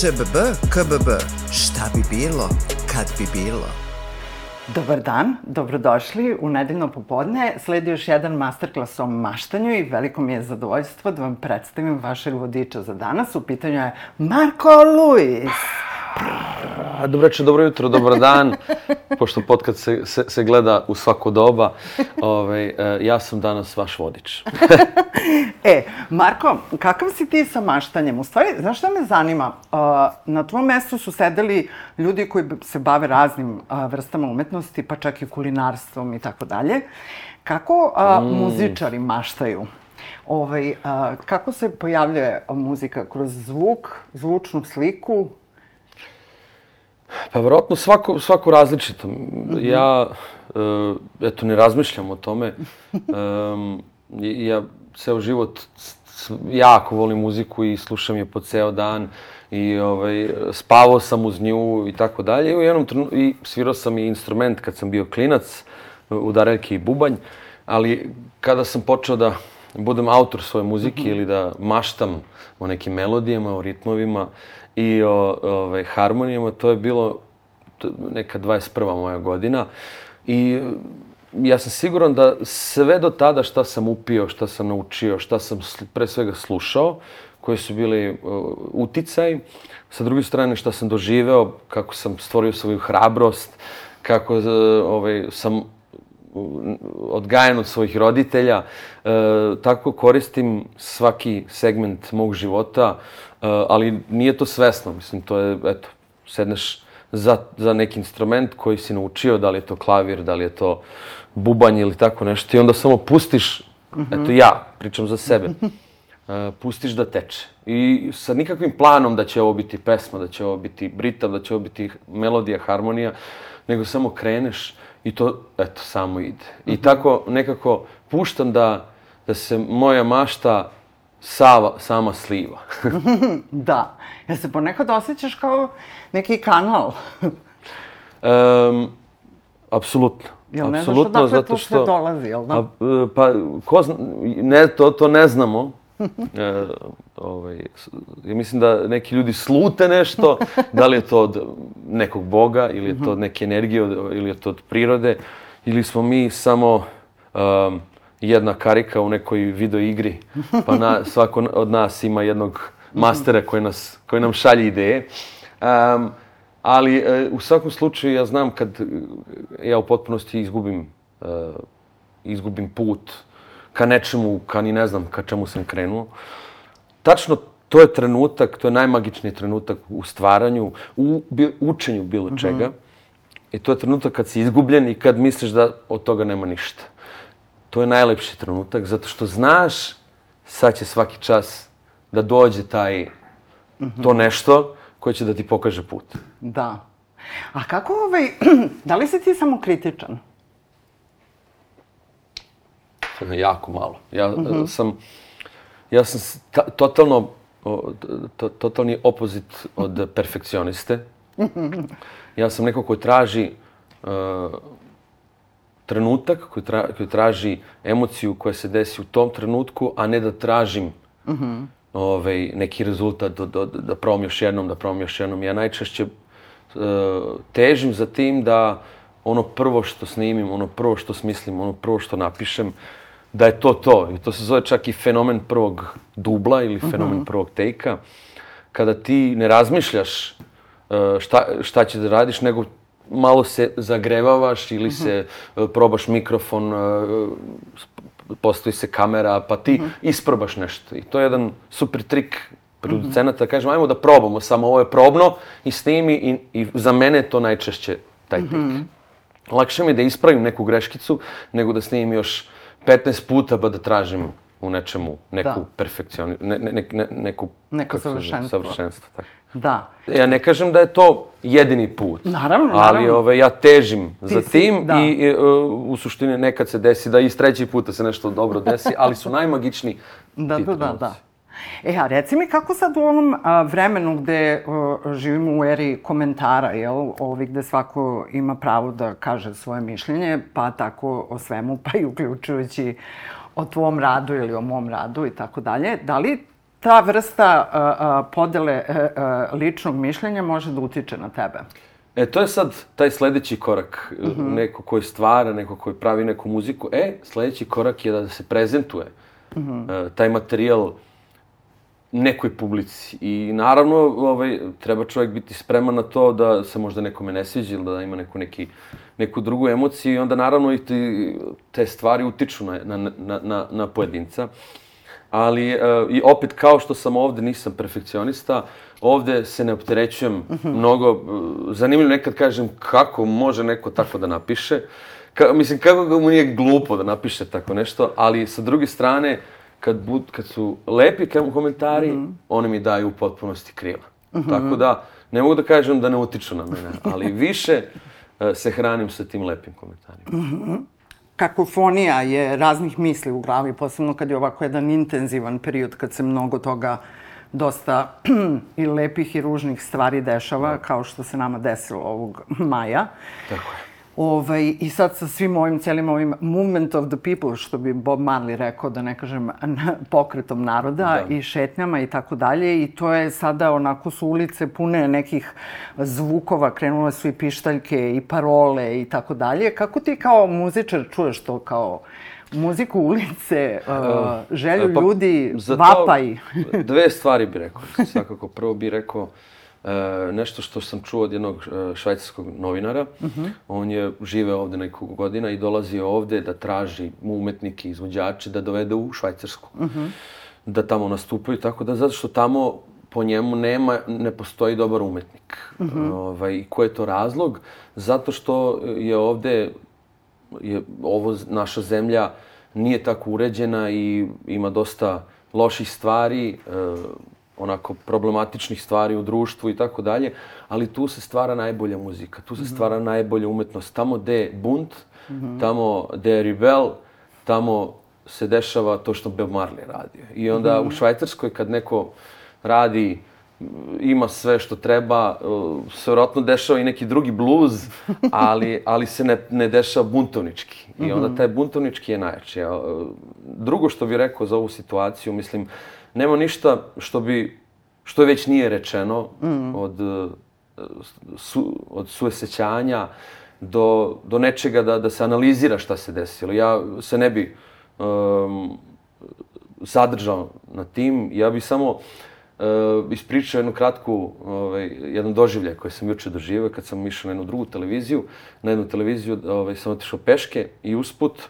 ŠBB, KBB, šta bi bilo, kad bi bilo? Dobar dan, dobrodošli u nedeljno popodne. Sledi još jedan masterclass o maštanju i veliko mi je zadovoljstvo da vam predstavim vašeg vodiča za danas. U pitanju je Marko Luis. A, dobro večer, dobro jutro, dobar dan, pošto podcast se, se, se gleda u svako doba. Ove, e, ja sam danas vaš vodič. e, Marko, kakav si ti sa maštanjem? U stvari, znaš šta me zanima? Uh, na tvom mestu su sedeli ljudi koji se bave raznim uh, vrstama umetnosti, pa čak i kulinarstvom i tako dalje. Kako uh, mm. muzičari maštaju? Ovaj, a, kako se pojavljuje muzika? Kroz zvuk, zvučnu sliku? Pa verovatno svako, svako različito. -hmm. Ja, uh, eto, ne razmišljam o tome. Um, ja ceo život jako volim muziku i slušam je po ceo dan i ovaj, spavao sam uz nju i tako dalje. I u jednom trenutku, i svirao sam i instrument kad sam bio klinac, udareljke i bubanj, ali kada sam počeo da budem autor svoje muzike mm -hmm. ili da maštam o nekim melodijama, o ritmovima, i o ovaj, harmonijama. To je bilo neka 21. moja godina. I ja sam siguran da sve do tada šta sam upio, šta sam naučio, šta sam pre svega slušao, koji su bili uh, uticaj, sa druge strane šta sam doživeo, kako sam stvorio svoju hrabrost, kako uh, ovaj, sam odgajan od svojih roditelja, e, tako koristim svaki segment mog života, e, ali nije to svesno, mislim, to je, eto, sedneš za, za neki instrument koji si naučio, da li je to klavir, da li je to bubanj ili tako nešto, i onda samo pustiš, mm -hmm. eto ja, pričam za sebe, e, pustiš da teče. I sa nikakvim planom da će ovo biti pesma, da će ovo biti britav, da će ovo biti melodija, harmonija, nego samo kreneš, I to, eto, samo ide. I mhm. tako nekako puštam da, da se moja mašta sava, sama sliva. da. Ja se ponekad osjećaš kao neki kanal. um, apsolutno. Jel ne znaš odakle to sve dolazi, jel da? A, pa, ko zna, ne, to, to ne znamo, e, ovaj, ja mislim da neki ljudi slute nešto, da li je to od nekog boga, ili je to od neke energije, ili je to od prirode, ili smo mi samo um, jedna karika u nekoj video igri, pa na, svako od nas ima jednog mastera koji, nas, koji nam šalje ideje. Um, ali uh, u svakom slučaju ja znam kad ja u potpunosti izgubim, uh, izgubim put, ka nečemu, ka ni ne znam ka čemu sam krenuo. Tačno to je trenutak, to je najmagičniji trenutak u stvaranju, u učenju bilo mhm. čega. Mm -hmm. I to je trenutak kad si izgubljen i kad misliš da od toga nema ništa. To je najlepši trenutak, zato što znaš sad će svaki čas da dođe taj, mm -hmm. to nešto koje će da ti pokaže put. Da. A kako ovaj, da li si ti samo kritičan? Jako malo. Ja mm -hmm. sam, ja sam ta, totalno, to, totalni opozit od perfekcioniste. Ja sam neko koji traži uh, trenutak, koji, tra, koji traži emociju koja se desi u tom trenutku, a ne da tražim mm -hmm. ovaj, neki rezultat, da, da, da probam još jednom, da probam još jednom. Ja najčešće uh, težim za tim da ono prvo što snimim, ono prvo što smislim, ono prvo što napišem, da je to to. I to se zove čak i fenomen prvog dubla ili fenomen uh mhm. -huh. prvog tejka. Kada ti ne razmišljaš uh, šta, šta će da radiš, nego malo se zagrevavaš ili uh -huh. se uh, probaš mikrofon, uh, postoji se kamera, pa ti uh -huh. isprobaš nešto. I to je jedan super trik producenata. Kažem, ajmo da probamo, samo ovo je probno i snimi i, i za mene je to najčešće taj -huh. Lakše mi je da ispravim neku greškicu nego da snimim još 15 puta pa da tražim u nečemu neku da. perfekcioni, ne, ne, ne, neku... Neko savršenstvo. Savršenstvo, tako. Da. Ja ne kažem da je to jedini put. Naravno, naravno. Ali ove, ja težim Ti za si, tim da. i, uh, u suštini nekad se desi da i s treći puta se nešto dobro desi, ali su najmagičniji da, ti da, da, da. E, a reci mi kako sad u ovom a, vremenu gde a, živimo u eri komentara, jel, ovi gde svako ima pravo da kaže svoje mišljenje, pa tako o svemu, pa i uključujući o tvom radu ili o mom radu i tako dalje, da li ta vrsta a, a, podele a, a, ličnog mišljenja može da utiče na tebe? E, to je sad taj sledeći korak. Uh -huh. Neko koji stvara, neko koji pravi neku muziku. E, sledeći korak je da se prezentuje -huh. uh, taj materijal nekoj publici. I naravno, ovaj, treba čovjek biti spreman na to da se možda nekome ne sviđa ili da ima neku, neki, neku drugu emociju i onda naravno i ti, te stvari utiču na, na, na, na, pojedinca. Ali, uh, i opet, kao što sam ovde, nisam perfekcionista, ovde se ne opterećujem uh -huh. mnogo. Uh, zanimljivo nekad kažem kako može neko tako da napiše. Ka, mislim, kako ga mu nije glupo da napiše tako nešto, ali sa druge strane, uh, kad, bud, kad su lepi komentari, mm -hmm. oni mi daju u potpunosti krila. Mm -hmm. Tako da, ne mogu da kažem da ne utiču na mene, ali više uh, se hranim sa tim lepim komentarima. Mm -hmm. Kakofonija je raznih misli u glavi, posebno kad je ovako jedan intenzivan period, kad se mnogo toga dosta i lepih i ružnih stvari dešava, da. kao što se nama desilo ovog maja. Tako je. Ovaj, I sad sa svim ovim, celim ovim movement of the people, što bi Bob Marley rekao, da ne kažem, pokretom naroda da. i šetnjama i tako dalje. I to je sada, onako su ulice pune nekih zvukova, krenule su i pištaljke i parole i tako dalje. Kako ti kao muzičar čuješ to kao muziku ulice, uh, želju pa, ljudi, vapaj? dve stvari bi rekao. Svakako, prvo bi rekao e, nešto što sam čuo od jednog e, švajcarskog novinara. Uh mhm. -huh. On je žive ovde nekog godina i dolazi ovde da traži umetnike, izvođače da dovede u Švajcarsku. Uh mhm. -huh. Da tamo nastupaju, tako da zato što tamo po njemu nema, ne postoji dobar umetnik. Uh mhm. -huh. ovaj, ko je to razlog? Zato što je ovde, je, ovo naša zemlja nije tako uređena i ima dosta loših stvari. E, onako problematičnih stvari u društvu i tako dalje, ali tu se stvara najbolja muzika, tu se mhm. stvara najbolja umetnost. Tamo gde je bunt, mm -hmm. tamo gde je rebel, tamo se dešava to što Bob Marley radio. I onda mm -hmm. u Švajcarskoj kad neko radi ima sve što treba, se vjerojatno dešava i neki drugi bluz, ali, ali se ne, ne dešava buntovnički. I onda mhm. taj buntovnički je najjači. Drugo što bih rekao za ovu situaciju, mislim, nema ništa što bi, što već nije rečeno mm. od, su, od suesećanja do, do nečega da, da se analizira šta se desilo. Ja se ne bi um, zadržao na tim. Ja bih samo uh, ispričao jednu kratku, ovaj, jedan doživljaj koji sam juče doživio kad sam išao na jednu drugu televiziju. Na jednu televiziju ovaj, sam otišao peške i usput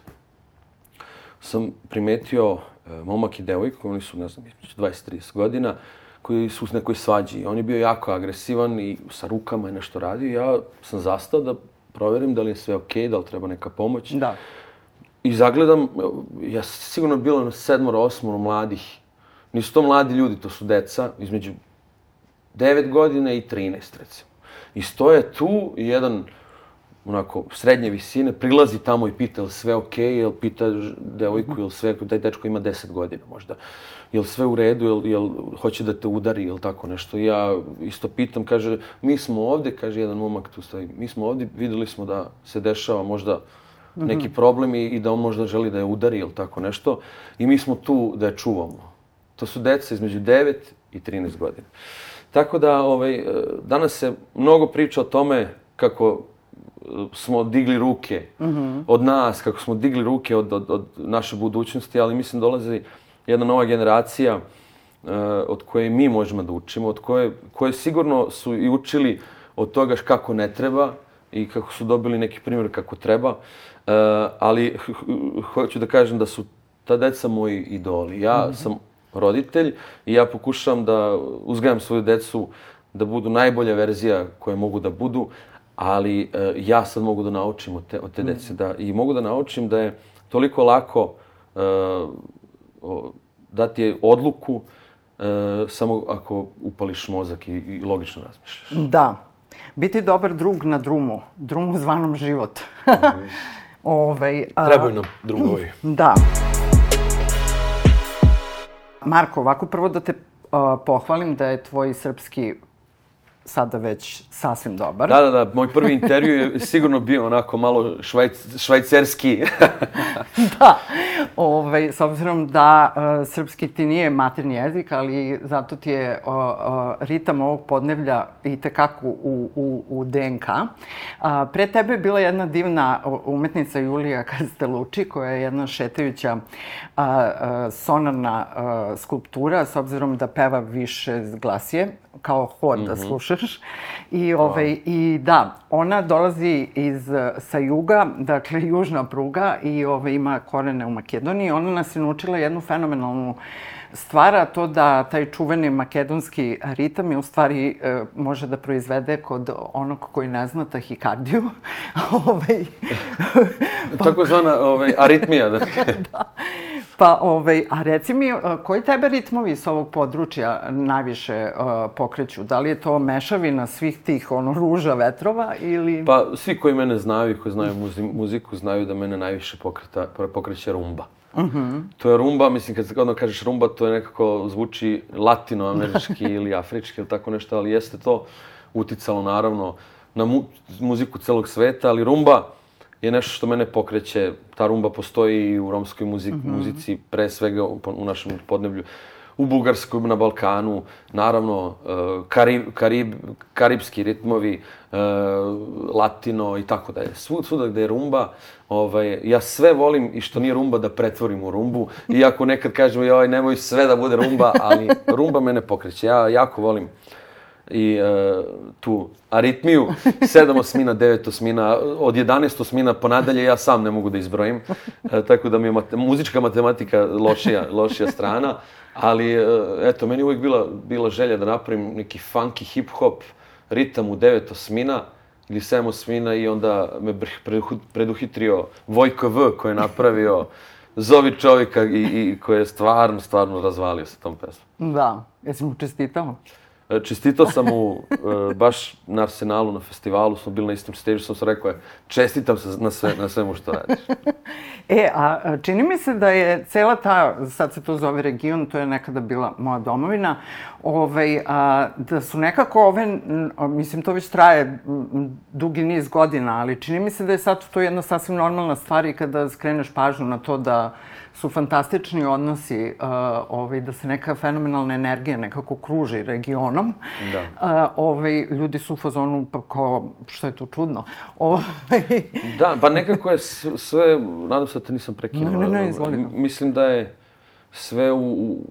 sam primetio momak i devojka, oni su, ne znam, 20-30 godina, koji su u nekoj svađi. On je bio jako agresivan i sa rukama je nešto radio. Ja sam zastao da proverim da li je sve okej, okay, da li treba neka pomoć. Da. I zagledam, ja sigurno bilo na sedmoro, osmoro mladih. Nisu to mladi ljudi, to su deca između 9 godina i 13, recimo. I stoje tu jedan onako srednje visine, prilazi tamo i pita je sve okej, okay, jel pita devojku, jel sve, taj dečko ima 10 godina možda, jel sve u redu, jel, jel hoće da te udari, jel tako nešto. Ja isto pitam, kaže, mi smo ovde, kaže jedan momak tu stoji, mi smo ovde, videli smo da se dešava možda neki problem i, i da on možda želi da je udari, jel tako nešto, i mi smo tu da je čuvamo. To su deca između 9 i 13 godina. Tako da, ovaj, danas se mnogo priča o tome kako smo digli ruke mm -hmm. od nas, kako smo digli ruke od, od, od naše budućnosti, ali mislim dolazi jedna nova generacija uh, od koje mi možemo da učimo, od koje, koje sigurno su i učili od toga kako ne treba i kako su dobili neki primjer kako treba, uh, ali hoću da kažem da su ta deca moji idoli. Ja mm -hmm. sam roditelj i ja pokušavam da uzgajam svoju decu da budu najbolja verzija koje mogu da budu, ali e, ja sad mogu da naučim od te, od te dece da, i mogu da naučim da je toliko lako e, o, dati odluku e, samo ako upališ mozak i, i logično razmišljaš. Da. Biti dobar drug na drumu. Drumu zvanom život. -hmm. Ovaj, a... Trebaju nam drugovi. Da. Marko, ovako prvo da te uh, pohvalim da je tvoj srpski sada već sasvim dobar. Da, da, da, moj prvi intervju je sigurno bio onako malo švajc, švajcerski. da, ovaj, s obzirom da uh, srpski ti nije materni jezik, ali zato ti je uh, uh, ritam ovog podnevlja i tekako u, u, u DNK. Uh, pre tebe je bila jedna divna umetnica Julija Kasteluči, koja je jedna šetajuća uh, uh, sonarna uh, skulptura, s obzirom da peva više glasije kao hod mm -hmm. da mhm. slušaš. I, ovaj, wow. I da, ona dolazi iz, sa juga, dakle južna pruga i ovaj, ima korene u Makedoniji. Ona nas je naučila jednu fenomenalnu stvar, a to da taj čuveni makedonski ritam je u stvari e, može da proizvede kod onog koji ne zna tahikardiju. ovaj, pa... Tako zvana ovaj, aritmija. Da. da. Pa, ovaj, a reci mi, koji tebe ritmovi s ovog područja najviše uh, pokreću? Da li je to mešavina svih tih ono, ruža, vetrova ili... Pa, svi koji mene znaju i koji znaju muzi muziku znaju da mene najviše pokreta, pokreće rumba. Uh mhm. -huh. To je rumba, mislim, kad ono kažeš rumba, to je nekako zvuči latinoamerički ili afrički ili tako nešto, ali jeste to uticalo naravno na mu muziku celog sveta, ali rumba je nešto što mene pokreće. Ta rumba postoji i u romskoj muzik, mm -hmm. muzici, pre svega u, u našem podneblju. U Bugarskoj, na Balkanu, naravno, uh, Karib, Karib, karibski ritmovi, uh, latino i tako dalje. Svud, svuda gde je rumba, ovaj, ja sve volim i što nije rumba da pretvorim u rumbu. Iako nekad kažemo, joj, nemoj sve da bude rumba, ali rumba mene pokreće. Ja jako volim i uh, tu aritmiju, sedam osmina, devet osmina, od 11 osmina po nadalje ja sam ne mogu da izbrojim, uh, tako da mi je mate, muzička matematika lošija, lošija strana, ali uh, eto, meni uvijek bila, bila želja da napravim neki funky hip-hop ritam u devet osmina, ili 7 osmina i onda me preduhitrio Vojko V koji je napravio Zovi čovjeka i, i koji je stvarno, stvarno razvalio sa tom pesmom. Da, jesi mu čestitao? Čestitao sam mu, e, baš na Arsenalu, na festivalu, smo bili na istom stage, sam se rekao čestitam se na, sve, na svemu što radiš. e, a čini mi se da je cela ta, sad se to zove region, to je nekada bila moja domovina, ovaj, a, da su nekako ove, mislim, to već traje dugi niz godina, ali čini mi se da je sad to jedna sasvim normalna stvar i kada skreneš pažnju na to da su fantastični odnosi, uh, ovaj, da se neka fenomenalna energija nekako kruži regionom. Da. Uh, ovaj, ljudi su u fazonu, pa kao, što je to čudno. Ovaj... da, pa nekako je sve, nadam se da te nisam prekinuo. Ne, ne, ne, izvoli. Mislim da je sve u, u,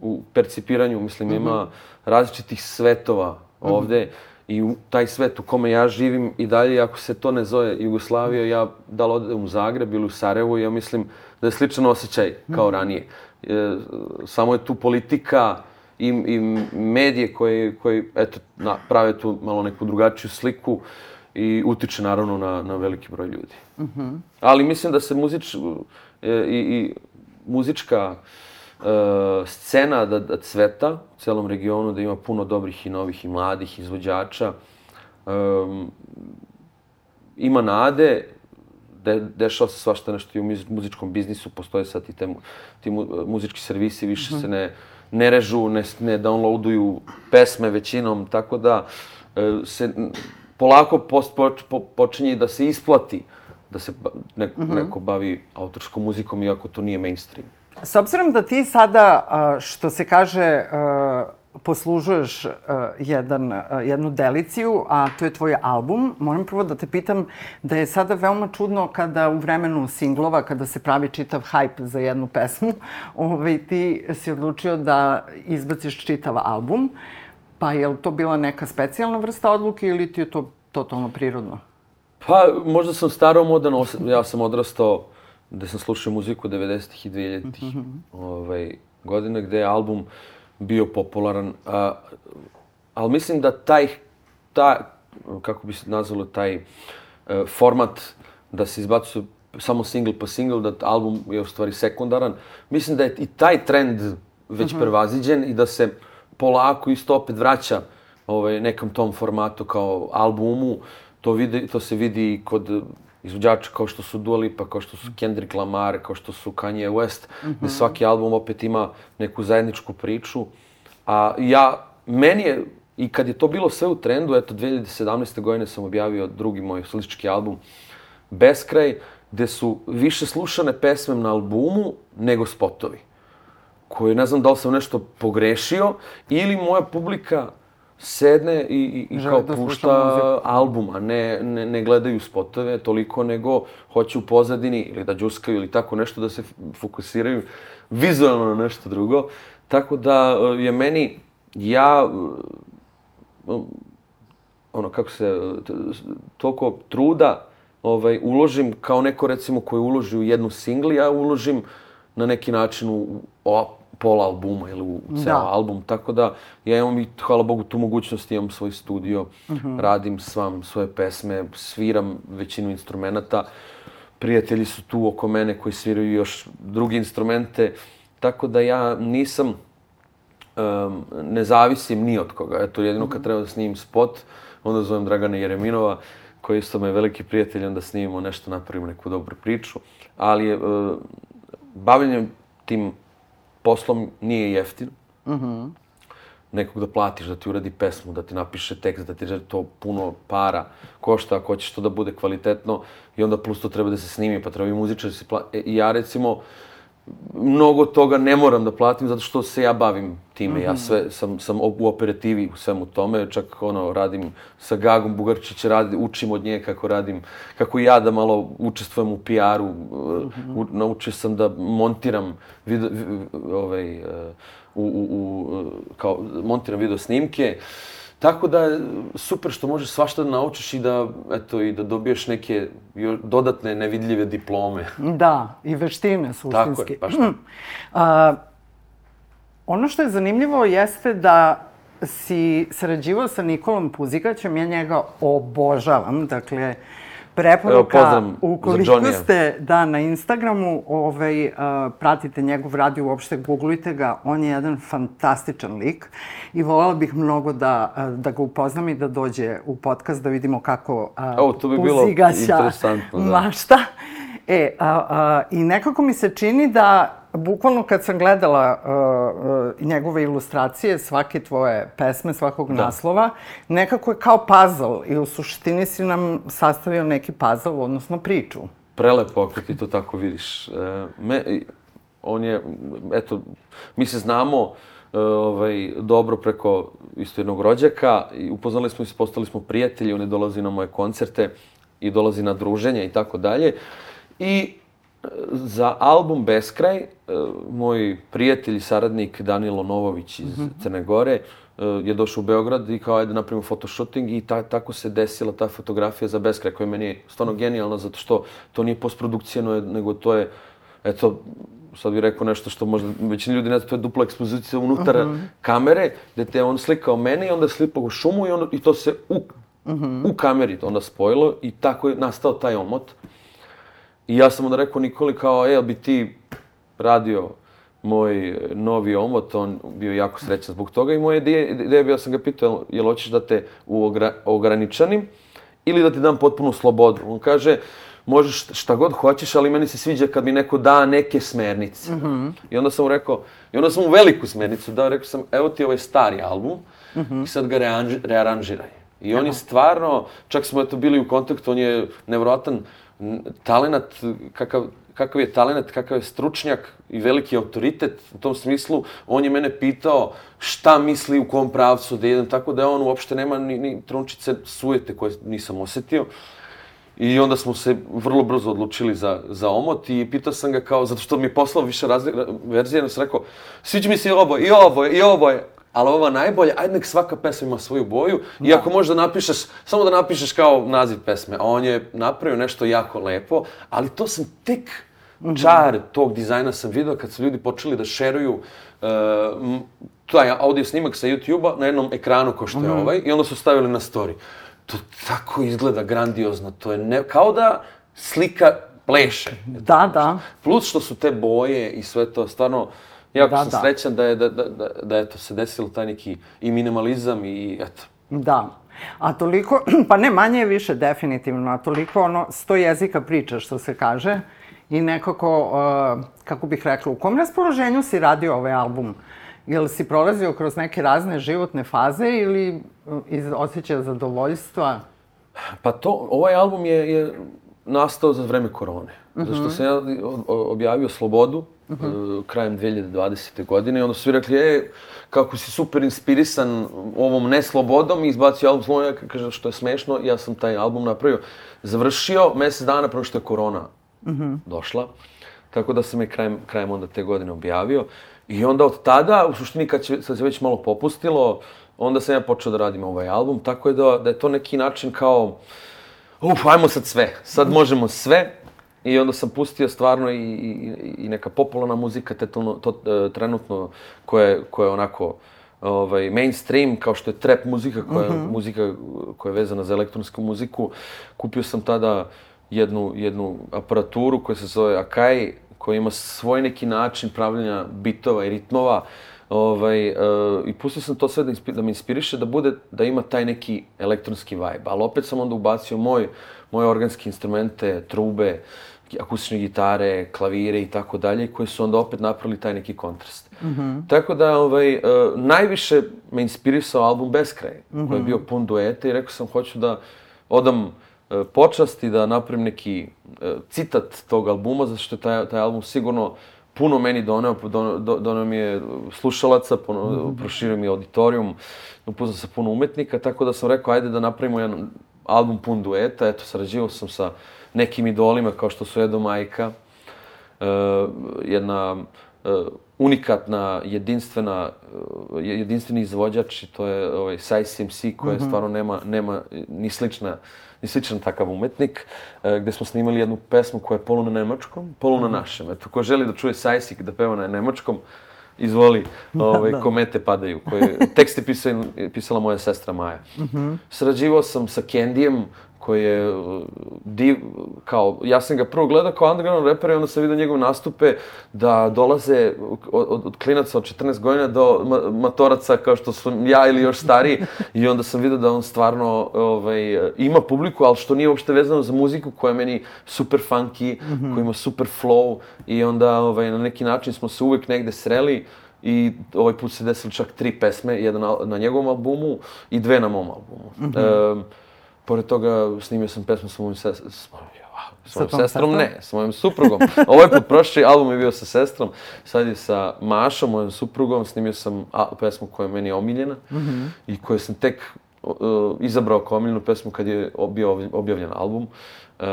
u percipiranju, mislim, mm -hmm. ima različitih svetova ovde. Mm -hmm i u taj svet u kome ja živim i dalje, ako se to ne zove Jugoslavija, ja da li odem u Zagreb ili u Sarajevo, ja mislim da je sličan osjećaj kao mhm. ranije. E, samo je tu politika i, i medije koje, koje eto, na, prave tu malo neku drugačiju sliku i utiče naravno na, na veliki broj ljudi. Mm -hmm. Ali mislim da se muzič, e, i, i muzička e, scena da, da cveta u celom regionu, da ima puno dobrih i novih i mladih izvođača. E, ima nade, de, dešava se svašta nešto i u muzičkom biznisu, postoje sad i te, ti muzički servisi, više mm -hmm. se ne, ne režu, ne, ne downloaduju pesme većinom, tako da e, se polako post, po, po, počinje da se isplati da se neko, mm -hmm. neko bavi autorskom muzikom, iako to nije mainstream. S obzirom da ti sada, što se kaže, poslužuješ jedan, jednu deliciju, a to je tvoj album, moram prvo da te pitam da je sada veoma čudno kada u vremenu singlova, kada se pravi čitav hype za jednu pesmu, ovaj, ti si odlučio da izbaciš čitav album. Pa je li to bila neka specijalna vrsta odluke ili ti je to totalno prirodno? Pa, možda sam staro modan, ja sam odrastao gde sam slušao muziku 90-ih i 2000-ih mm -hmm. ovaj, godina, gde je album bio popularan. A, ali mislim da taj, ta, kako bi se nazvalo, taj uh, format da se izbacuje samo single po single, da album je u stvari sekundaran. Mislim da je i taj trend već mm -hmm. prevaziđen i da se polako isto opet vraća ovaj, nekom tom formatu kao albumu. To, vidi, to se vidi kod izvođača kao što su Dua Lipa, kao što su Kendrick Lamar, kao što su Kanye West, mm -hmm. gde svaki album opet ima neku zajedničku priču. A ja, meni je I kad je to bilo sve u trendu, eto, 2017. godine sam objavio drugi moj solistički album, Beskraj, gde su više slušane pesme na albumu nego spotovi. Koje ne znam da li sam nešto pogrešio ili moja publika sedne i, i, i kao da pušta album, a ne, ne, ne gledaju spotove toliko, nego hoće u pozadini ili da džuskaju ili tako nešto, da se fokusiraju vizualno na nešto drugo. Tako da e, je meni, ja, e, ono, kako se, toliko truda ovaj, uložim kao neko, recimo, koji uloži u jednu singli, ja uložim na neki način u, u pola albuma ili u ceo Da. album, tako da ja imam i, hvala Bogu, tu mogućnost, imam svoj studio, radim svam svoje pesme, sviram većinu instrumenta, prijatelji su tu oko mene koji sviraju još druge instrumente, tako da ja nisam, um, ne zavisim ni od koga. Eto, jedino kad treba da snimim spot, onda zovem Dragana Jereminova, koji isto me veliki prijatelj, onda snimimo nešto, napravimo neku dobru priču. Ali je, uh, bavljenje tim poslom nije jeftino. Nekog da platiš, da ti uradi pesmu, da ti napiše tekst, da ti da to puno para košta, ako hoćeš to da bude kvalitetno i onda plus to treba da se snimi, pa treba i muzičar da se plati. I ja recimo, mnogo toga ne moram da platim zato što se ja bavim time. Ja sve sam, sam u operativi u svemu tome, čak ono radim sa Gagom Bugarčić, radi, učim od nje kako radim, kako ja da malo učestvujem u PR-u, u, naučio sam da montiram video, vi- ovaj, eh, u, u, u, kao, montiram video snimke. Tako da je super što možeš svašta da naučiš i da, eto, i da dobiješ neke dodatne nevidljive diplome. Da, i veštine Tako suštinski. je, baš tako. A, ono što je zanimljivo jeste da si sarađivao sa Nikolom Puzigaćem, ja njega obožavam, dakle, preporuka, Evo, ukoliko ste, da, na Instagramu ovaj, a, pratite njegov rad i uopšte googlujte ga, on je jedan fantastičan lik i voljela bih mnogo da, a, da ga upoznam i da dođe u podcast da vidimo kako a, O, to bi bilo interesantno, da. mašta. E, a, a, i nekako mi se čini da, bukvalno kad sam gledala a, njegove ilustracije, svake tvoje pesme, svakog naslova, nekako je kao puzzle i u suštini si nam sastavio neki puzzle, odnosno priču. Prelepo ako ti to tako vidiš. E, me, i- on je, eto, mi se znamo e, ovaj, dobro preko isto jednog rođaka i upoznali smo se, postali smo prijatelji, on je dolazi na moje koncerte i dolazi na druženja i tako dalje. I e, za album Beskraj, e, moj prijatelj i saradnik Danilo Novović iz Crne Gore e, je došao u Beograd i kao ajde napravimo fotoshooting i ta, tako se desila ta fotografija za Beskraj koja je meni stvarno genijalna zato što to nije postprodukcija, nego to je, eto, sad bih rekao nešto što možda većina ljudi ne zna, to je dupla ekspozicija unutar kamere, gde te on slikao mene i onda slikao šumu i, onda, i to se u, u kameri onda spojilo i tako je nastao taj omot. I ja sam onda rekao Nikoli kao, e, bi ti radio moj novi omot, on bio jako srećan zbog toga i moja ideja, je bila, sam ga pitao, jel, hoćeš da te uogra, ograničanim ili da ti dam potpunu slobodu. On kaže, možeš šta god hoćeš, ali meni se sviđa kad mi neko da neke smernice. I onda sam mu rekao, i onda sam mu veliku smernicu dao, rekao sam, evo ti ovaj stari album i sad ga reanži, rearanžiraj. I on je stvarno, čak smo eto bili u kontaktu, on je nevrotan talenat, kakav, kakav je talenat, kakav je stručnjak i veliki autoritet u tom smislu. On je mene pitao šta misli u kom pravcu da idem, tako da on uopšte nema ni, ni trunčice sujete koje nisam osetio. I onda smo se vrlo brzo odlučili za, za omot i pitao sam ga kao, zato što mi je poslao više razli, verzija, onda sam rekao, sviđa mi se i ovo, i ovo i ovo ali ova najbolja, ajde nek svaka pesma ima svoju boju i ako možeš da napišeš, samo da napišeš kao naziv pesme, a on je napravio nešto jako lepo, ali to sam tek čar tog dizajna sam video kad su ljudi počeli da šeruju uh, taj audio snimak sa YouTube-a na jednom ekranu kao što je ovaj i onda su stavili na story. To tako izgleda grandiozno, to je ne, kao da slika pleše. Da, da. Plus što su te boje i sve to, stvarno, jako Da, sam da. srećan da je, da, da, da, da eto, se desilo taj neki i minimalizam i eto. Da. A toliko, pa ne manje je više definitivno, a toliko ono, sto jezika priča što se kaže i nekako, uh, kako bih rekla, u kom raspoloženju si radio ovaj album? Jel si prolazio kroz neke razne životne faze ili uh, iz osjećaja zadovoljstva? Pa to, ovaj album je, je nastao za vreme korone. Uh -huh. Zato što sam ja objavio Slobodu uh -huh. krajem 2020. godine i onda su svi rekli, e, kako si super inspirisan ovom neslobodom i izbacio album Sloboda, kaže što je smešno, ja sam taj album napravio, završio mesec dana prvo što je korona uh -huh. došla. Tako da sam je krajem, krajem onda te godine objavio. I onda od tada, u suštini kad, će, sad se već malo popustilo, onda sam ja počeo da radim ovaj album, tako je da, da je to neki način kao, uf, ajmo sad sve, sad možemo sve. I onda sam pustio stvarno i, i, i neka popularna muzika, tetalno, to, uh, trenutno, koja je, koja je onako ovaj, mainstream, kao što je trap muzika, koja, uh mhm. -huh. muzika koja je vezana za elektronsku muziku. Kupio sam tada jednu, jednu aparaturu koja se zove Akai, koja ima svoj neki način pravljanja bitova i ritmova. Ovaj, uh, I pustio sam to sve da, da me inspiriše, da bude, da ima taj neki elektronski vibe. Ali opet sam onda ubacio moj, moje organske instrumente, trube, akustične gitare, klavire i tako dalje, koji su onda opet napravili taj neki kontrast. Mm -hmm. Tako da, ovaj, uh, najviše me inspirisao album Beskraj, mm -hmm. koji je bio pun dueta i rekao sam, hoću da odam E, počasti da napravim neki e, citat tog albuma, zato što je taj, taj album sigurno puno meni doneo, doneo, doneo mi je slušalaca, puno, mm -hmm. proširio mi auditorijum, upoznao sa puno umetnika, tako da sam rekao, ajde da napravimo jedan album pun dueta, eto, sarađivao sam sa nekim idolima kao što su Edo Majka, uh, jedna uh, unikatna, jedinstvena, uh, jedinstveni izvođač, to je ovaj, Size MC, koja mm -hmm. stvarno nema, nema ni slična i sličan takav umetnik, e, gde smo snimali jednu pesmu koja je polu na nemačkom, polu na mhm. našem. Eto, ko želi da čuje Sajsik da peva na nemačkom, izvoli, da, ovaj, da. komete padaju. Koje, tekst je pisala, pisala moja sestra Maja. Uh mhm. -huh. Srađivao sam sa Kendijem, koji je uh, div, kao, ja sam ga prvo gledao kao underground reper i onda sam vidio njegove nastupe da dolaze od, od klinaca od 14 godina do ma, matoraca kao što sam ja ili još stariji i onda sam vidio da on stvarno ovaj, ima publiku, ali što nije uopšte vezano za muziku koja je meni super funky, mm -hmm. koja ima super flow i onda ovaj, na neki način smo se uvek negde sreli i ovaj put se desili čak tri pesme, jedan na, na njegovom albumu i dve na mom albumu. Mm -hmm. e, Pored toga snimio sam pesmu sa mojim sestrom. S mojom sestrom, sestrom ne, s mojom suprugom. Ovaj put prošli album je bio sa sestrom, sad je sa Mašom, mojom suprugom, snimio sam a, pesmu koja je meni omiljena mm -hmm. i koju sam tek uh, izabrao kao omiljenu pesmu kad je bio objavljen album. Uh,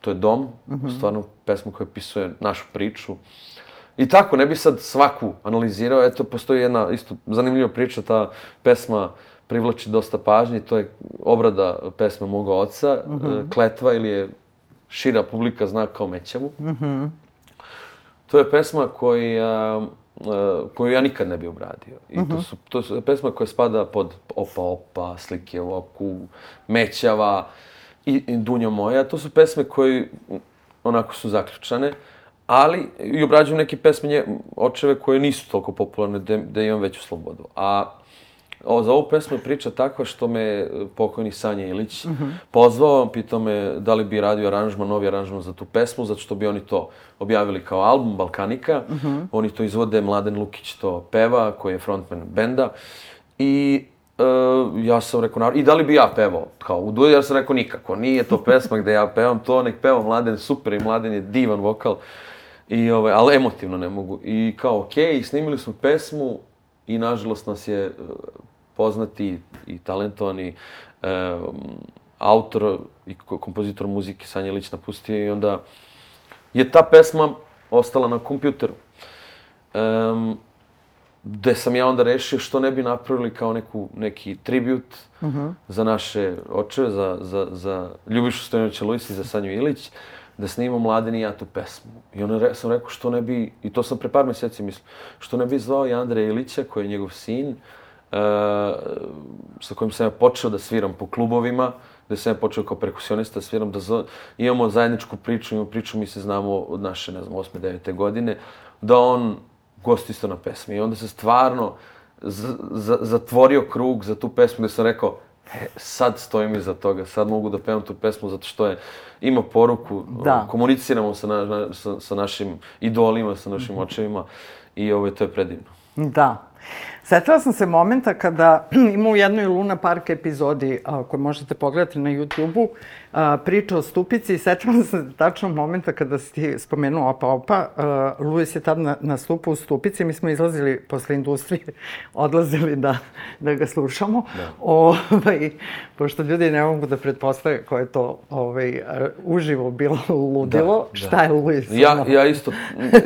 to je Dom, mm -hmm. stvarno pesmu koja pisuje našu priču. I tako, ne bi sad svaku analizirao, eto, postoji jedna isto zanimljiva priča, ta pesma uh, privlači dosta pažnje, to je obrada pesme moga oca, mm -hmm. Kletva ili je šira publika zna kao Mećavu. Mm -hmm. To je pesma koja, koju ja nikad ne bi obradio. I mm -hmm. to, mhm. su, to su pesma koja spada pod Opa Opa, Slike u oku, Mećava i, i Dunja moja. To su pesme koje onako su zaključane, ali i obrađujem neke pesme nje, očeve koje nisu toliko popularne da, da imam veću slobodu. A O, za ovu pesmu je priča takva što me pokojni Sanja Ilić mm -hmm. pozvao, pitao me da li bi radio aranžman, novi aranžman za tu pesmu, zato što bi oni to objavili kao album Balkanika. Mm -hmm. Oni to izvode, Mladen Lukić to peva, koji je frontman benda. I uh, ja sam rekao, naravno, i da li bi ja pevao? Kao u duetu, ja sam rekao nikako, nije to pesma gde ja pevam, to nek peva Mladen, super i Mladen je divan vokal. I, ovaj, ali emotivno ne mogu. I kao, okej, okay, snimili smo pesmu i nažalost nas je poznati i talentovani e, autor i kompozitor muzike Sanja Ilić napustio i onda je ta pesma ostala na kompjuteru. Um, gde sam ja onda rešio što ne bi napravili kao neku, neki tribut uh mhm. -huh. za naše očeve, za, za, za Ljubišu Stojanovića Luisa i za Sanju Ilić, da snimamo Mladen i ja tu pesmu. I onda re, sam rekao što ne bi, i to sam pre par meseci mislio, što ne bi zvao i Andreja Ilića, koji je njegov sin, uh, sa kojim sam ja počeo da sviram po klubovima, gde sam ja počeo kao perkusionista da sviram, da zna, imamo zajedničku priču, imamo priču, mi se znamo od naše, ne znam, 8. 9. godine, da on gosti isto na pesmi. I onda se stvarno zatvorio krug za tu pesmu gde sam rekao, e, sad stojim iza toga, sad mogu da pevam tu pesmu zato što je, ima poruku, da. komuniciramo sa, na, sa, sa našim idolima, sa našim očevima i ovo, to je predivno. Da. Setila sam se momenta kada ima u jednoj Luna Park epizodi a, koju možete pogledati na YouTube-u priča o Stupici i setila sam se tačno momenta kada si ti spomenuo Opa Opa. A, Luis je tad na, nastupa u Stupici, mi smo izlazili posle industrije, odlazili da, da ga slušamo. Da. Ovaj, pošto ljudi ne mogu da pretpostave koje je to ovaj, uživo bilo ludilo. Da, Šta da. je Luis? Ja, ja isto,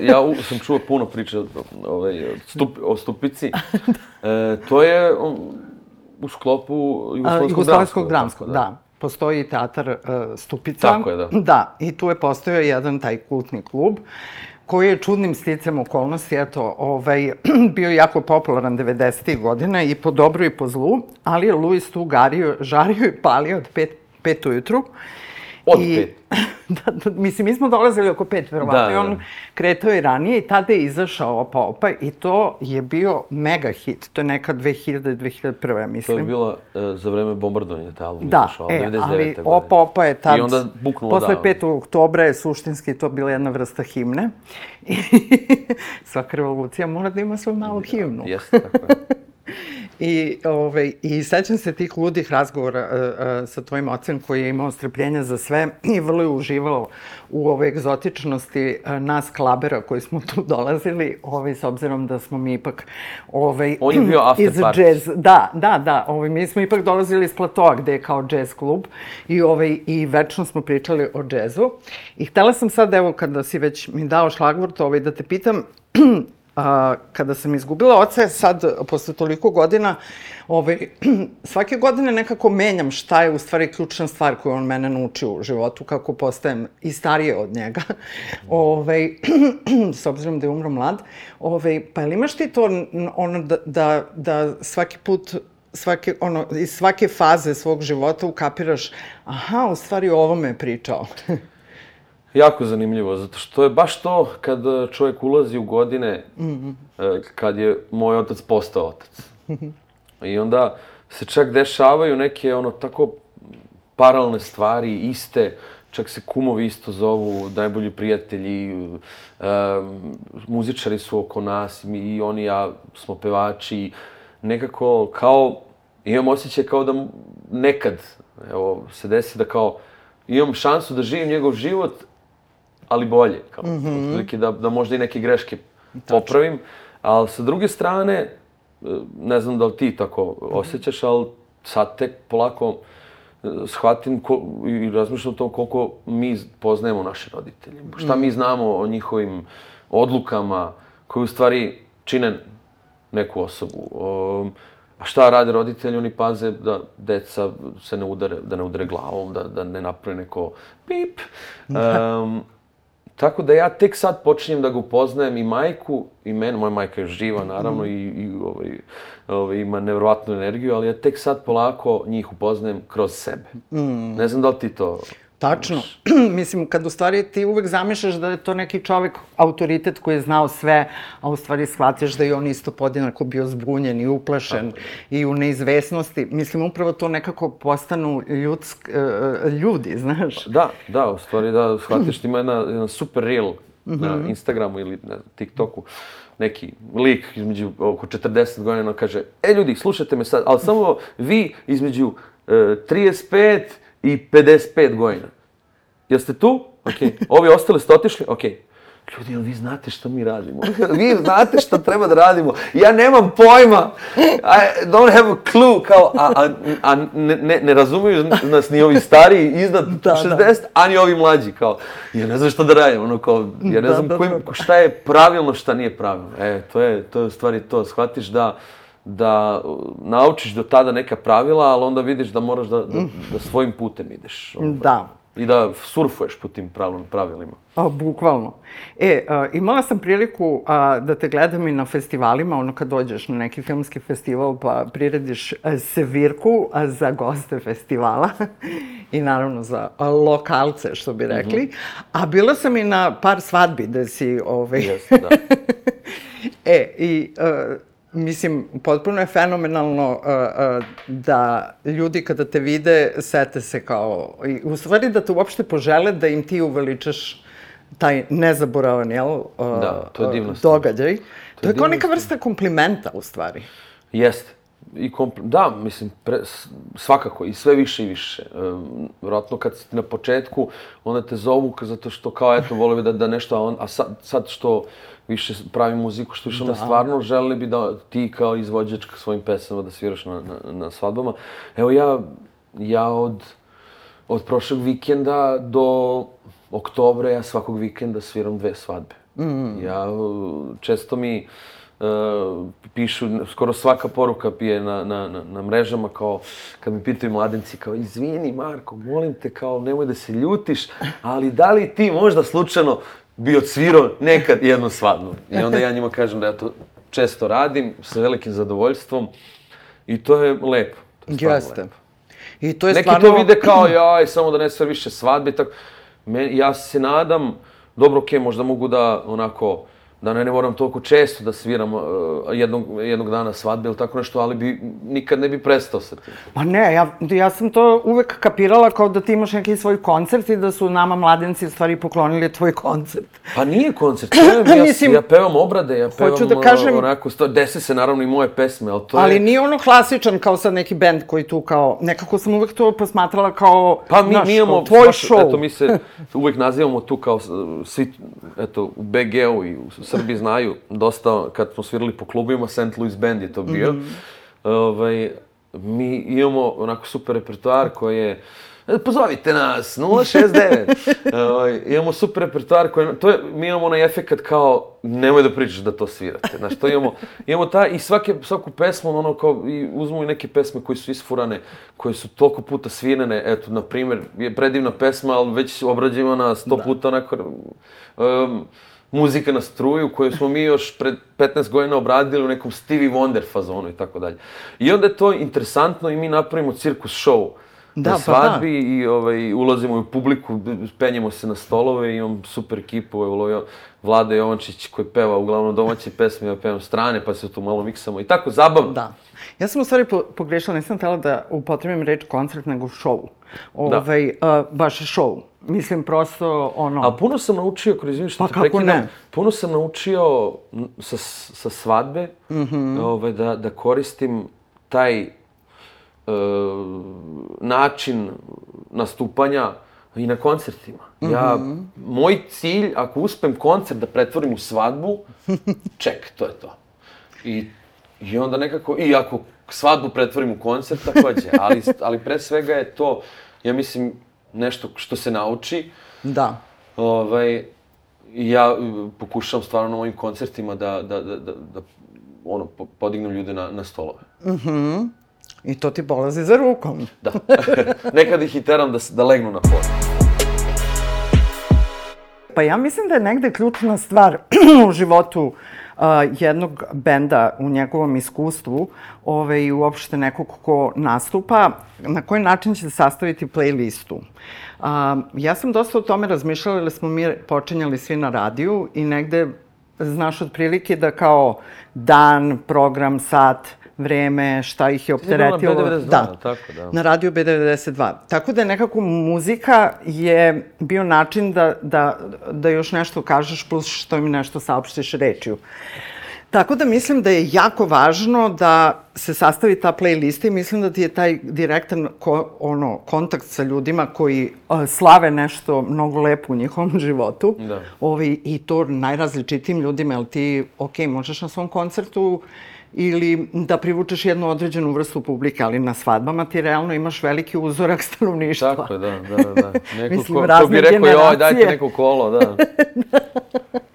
ja u, sam čuo puno priča ovaj, stup, o Stupici. e, to je u sklopu Jugoslavskog dramskog, da. da postoji teatar uh, Stupica. Tako je, da. Da, i tu je postojao jedan taj kultni klub koji je čudnim sticam okolnosti, eto, ovaj, bio jako popularan 90. godina i po dobru i po zlu, ali je Luis tu gario, žario i palio od pet, pet ujutru. Od I, pet? da, da, mislim, mi smo dolazili oko pet, verovatno, da, i on da. kretao i ranije i tada je izašao Opa Opa i to je bio mega hit. To je neka 2000-2001, mislim. To je bilo uh, za vreme bombardovanja te album da, izašao, e, 99. ali godine. Opa Opa je tad, I onda buknulo posle da. 5. oktobra je suštinski to bila jedna vrsta himne. I svaka revolucija mora da ima svoju malu himnu. Jeste, tako je. I, ovaj, I sećam se tih ludih razgovora uh, uh, sa tvojim ocem koji je imao strpljenja za sve i vrlo je uživao u ove egzotičnosti uh, nas klabera koji smo tu dolazili, ovaj, s obzirom da smo mi ipak ovaj, On je bio after iz party. Jazz, da, da, da, ovaj, mi smo ipak dolazili iz Platoa gde je kao jazz klub i, ovaj, i večno smo pričali o džezu. I htela sam sad, evo, kada si već mi dao šlagvort, ovaj, da te pitam, a, kada sam izgubila oca, sad, posle toliko godina, ovaj, svake godine nekako menjam šta je u stvari ključna stvar koju on mene naučio u životu, kako postajem i starije od njega, ovaj, s obzirom da je umro mlad. Ovaj, pa ili imaš ti to ono da, da, da svaki put svake, ono, iz svake faze svog života ukapiraš, aha, u stvari o ovome je pričao. jako zanimljivo, zato što je baš to kad čovjek ulazi u godine, mm -hmm. kad je moj otac postao otac. I onda se čak dešavaju neke ono tako paralelne stvari, iste, čak se kumovi isto zovu, najbolji prijatelji, um, muzičari su oko nas, mi i oni ja smo pevači, nekako kao, imam osjećaj kao da nekad, evo, se desi da kao, imam šansu da živim njegov život, ali bolje. Kao, mm -hmm. da, da možda i neke greške popravim. Ali sa druge strane, e, ne znam da li ti tako osjećaš, ali sad tek polako e, shvatim ko, i razmišljam o tom koliko mi poznajemo naše roditelje. Šta mi znamo o njihovim odlukama koje u stvari čine neku osobu. O, a šta rade roditelji? Oni paze da deca se ne udare, da ne udare glavom, da, da ne naprave neko pip. Um, Tako da ja tek sad počinjem da ga upoznajem i majku, i mene, moja majka je živa naravno mm. i, i ovaj, ovaj, ima nevrovatnu energiju, ali ja tek sad polako njih upoznajem kroz sebe. Mm. Ne znam da li ti to... Tačno. Mislim, kad u stvari ti uvek zamišljaš da je to neki čovek, autoritet koji je znao sve, a u stvari shvatiš da je on isto podjednako bio zbunjen i uplašen Tako. i u neizvesnosti. Mislim, upravo to nekako postanu ljudsk, uh, ljudi, znaš. Da, da, u stvari da shvatiš, ima jedna, jedna super reel mm -hmm. na mhm. Instagramu ili na TikToku neki lik između oko 40 godina kaže, e ljudi, slušajte me sad, ali samo vi između uh, 35 i 55 godina. Jeste tu? Ok. Ovi ostali ste otišli? Ok. Ljudi, jel vi znate šta mi radimo? vi znate šta treba da radimo? Ja nemam pojma. I don't have a clue. Kao, a, a, a ne, ne, ne razumiju nas ni ovi stariji iznad da, 60, da. a ni ovi mlađi. Kao, ja ne znam šta da radim. Ono, kao, ja ne da, znam da, kojim, da. šta je pravilno, šta nije pravilno. E, to je, to je u stvari to. Shvatiš da da naučiš do tada neka pravila, ali onda vidiš da moraš da, da, da svojim putem ideš. Da. I da surfuješ po tim pravilima. A, bukvalno. E, a, imala sam priliku a, da te gledam i na festivalima, ono kad dođeš na neki filmski festival pa prirediš sevirku a, za goste festivala i naravno za a, lokalce, što bi rekli. Mm -hmm. A bila sam i na par svadbi da si... Ovaj... Yes, da. e, i... A, Mislim, potpuno je fenomenalno uh, uh, da ljudi kada te vide sete se kao, i u stvari da te uopšte požele da im ti uveličaš taj nezaboravan, jel? Uh, Da, to je divna stvar. Događaj. To, je kao divna neka stvar. vrsta komplimenta, u stvari. Jeste. I kompl... Da, mislim, pre, svakako, i sve više i više. E, vjerojatno kad si na početku, onda te zovu zato što kao, eto, vole bi da, da nešto, a, on, a sad, sad što više pravi muziku, što više da. stvarno želeli bi da ti kao izvođačka svojim pesama da sviraš na, na, na svadbama. Evo ja, ja od, od prošlog vikenda do oktobra ja svakog vikenda sviram dve svadbe. Mm. Ja, često mi uh, pišu, skoro svaka poruka je na, na, na, na mrežama kao, kad mi pitaju mladenci, kao, izvini Marko, molim te, kao, nemoj da se ljutiš, ali da li ti možda slučajno bi odsvirao nekad jednu svadbu? I onda ja njima kažem da ja to često radim, sa velikim zadovoljstvom, i to je lepo. To je Jeste. lepo. I to je Neki stvarno... to vide kao, jaj, samo da ne sve više svadbe, i tako. Me, ja se nadam, dobro, okej, možda mogu da, onako, da ne, ne moram toliko često da sviram uh, jednog, jednog dana svadbe ili tako nešto, ali bi, nikad ne bi prestao sa tim. Pa ne, ja, ja sam to uvek kapirala kao da ti imaš neki svoj koncert i da su nama mladenci u stvari poklonili tvoj koncert. Pa nije koncert, pevam, ja, Mislim, ja pevam obrade, ja pevam hoću da kažem- uh, onako, sto, dese se naravno i moje pesme, ali to Ali je... nije ono klasičan kao sad neki bend koji tu kao, nekako sam uvek to posmatrala kao, Pa mi, znaš, mi imamo, kao tvoj baš, show. eto, mi se uvek nazivamo tu kao, svi, eto, u BG-u i u Srbiji znaju, dosta, kad smo svirali po klubima, St. Louis Band je to bio, Mhm. ovaj, mi imamo onako super repertoar koji je, e, pozovite nas, 069. ovaj, imamo super repertoar koji, to je, mi imamo onaj efekat kao, nemoj da pričaš da to svirate, znaš, to imamo, imamo ta, i svake, svaku pesmu, ono, kao, i uzmemo i neke pesme koje su isfurane, koje su toliko puta svirane, eto, na primjer, je predivna pesma, ali već obrađivana sto puta, onako, um, muzika na struju koju smo mi još pred 15 godina obradili u nekom Stevie Wonder fazonu i tako dalje. I onda je to interesantno i mi napravimo cirkus show Da, na pa svadbi i ovaj, ulazimo u publiku, penjemo se na stolove imam super ekipu, jo, Vlada Jovančić koji peva uglavnom domaće pesme, ja pevam strane, pa se tu malo miksamo i tako, zabavno. Da. Ja sam u stvari po, pogrešila, nisam htela da upotrebim reč koncert, nego show. Ovaj, da. uh, baš show. Mislim, prosto, ono... Ali puno sam naučio, kroz izvini što Pa te prekidam, ne? puno sam naučio sa, sa svadbe Mhm. -hmm. ovaj, da, da koristim taj način nastupanja i na koncertima. Mm -hmm. Ja, Mhm. moj cilj, ako uspem koncert da pretvorim u svadbu, ček, to je to. I, I onda nekako, i ako svadbu pretvorim u koncert, takođe. Ali, ali pre svega je to, ja mislim, nešto što se nauči. Da. Ovaj, ja uh, pokušavam stvarno na mojim koncertima da, da, da, da, da ono, po- podignem ljude na, na stolove. I to ti polazi za rukom. Da. Nekad ih i teram da, da legnu na pod. Pa ja mislim da je negde ključna stvar u životu uh, jednog benda, u njegovom iskustvu, ove, i uopšte nekog ko nastupa, na koji način će sastaviti playlistu. Uh, ja sam dosta o tome razmišljala, jer smo mi počinjali svi na radiju i negde znaš otprilike da kao dan, program, sat, vreme, šta ih je bila na opteretilo. B92, tako, da. Na radiju B92. Tako da je nekako muzika je bio način da, da, da još nešto kažeš plus što mi nešto saopštiš rečju. Tako da mislim da je jako važno da se sastavi ta playlista i mislim da ti je taj direktan ko, ono, kontakt sa ljudima koji uh, slave nešto mnogo lepo u njihovom životu. Da. Ovi, I to najrazličitim ljudima, jel ti, ok, možeš na svom koncertu ili da privučeš jednu određenu vrstu publike, ali na svadbama ti realno imaš veliki uzorak stanovništva. Tako je, da, da, da. da. Neko Mislim, ko, ko bi rekao, joj, generacije." dajte neko kolo, da.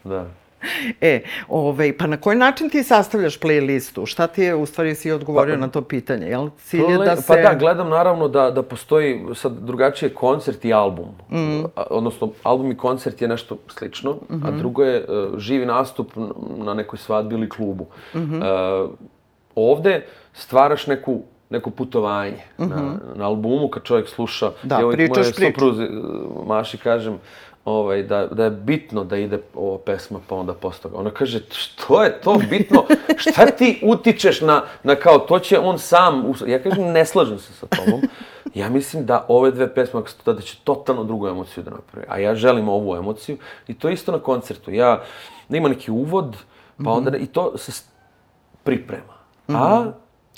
da. E, ovaj, pa na koji način ti sastavljaš playlistu? Šta ti je, u stvari si odgovorio na to pitanje, jel? Cilj je da se... Pa da, gledam naravno da, da postoji sad drugačije koncert i album. Mm. A, odnosno, album i koncert je nešto slično, mm -hmm. a drugo je uh, živi nastup na nekoj svadbi ili klubu. Mm -hmm. uh, ovde stvaraš neku neko putovanje na, na albumu, kad čovjek sluša. Da, ja pričaš moje priču. supruzi, Maši kažem, ovaj, da, da je bitno da ide ova pesma pa onda posle toga. Ona kaže, što je to bitno? Šta ti utičeš na, na kao, to će on sam, us- ja kažem, ne slažem se sa tobom. Ja mislim da ove dve pesme, ako to da će totalno drugu emociju da napravi. A ja želim ovu emociju i to isto na koncertu. Ja, da ima neki uvod, pa onda, i to se priprema. A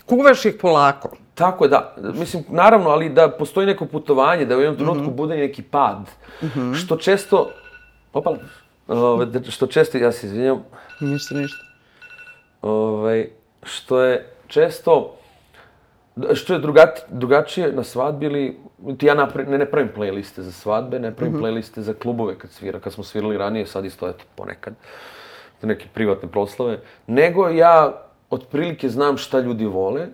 Kuvaš ih polako. Tako je, da. Mislim, naravno, ali da postoji neko putovanje, da u jednom trenutku bude neki pad. Što često... Opala. Ove, da- što često, ja se izvinjam, Ništa, ništa. ovaj, što je često što je drugati, drugačije na svadbi ili ti ja napra, ne, ne pravim playliste za svadbe, ne pravim playliste za klubove kad svira, kad smo svirali ranije, sad isto eto ponekad, neke privatne proslave, nego ja otprilike znam šta ljudi vole,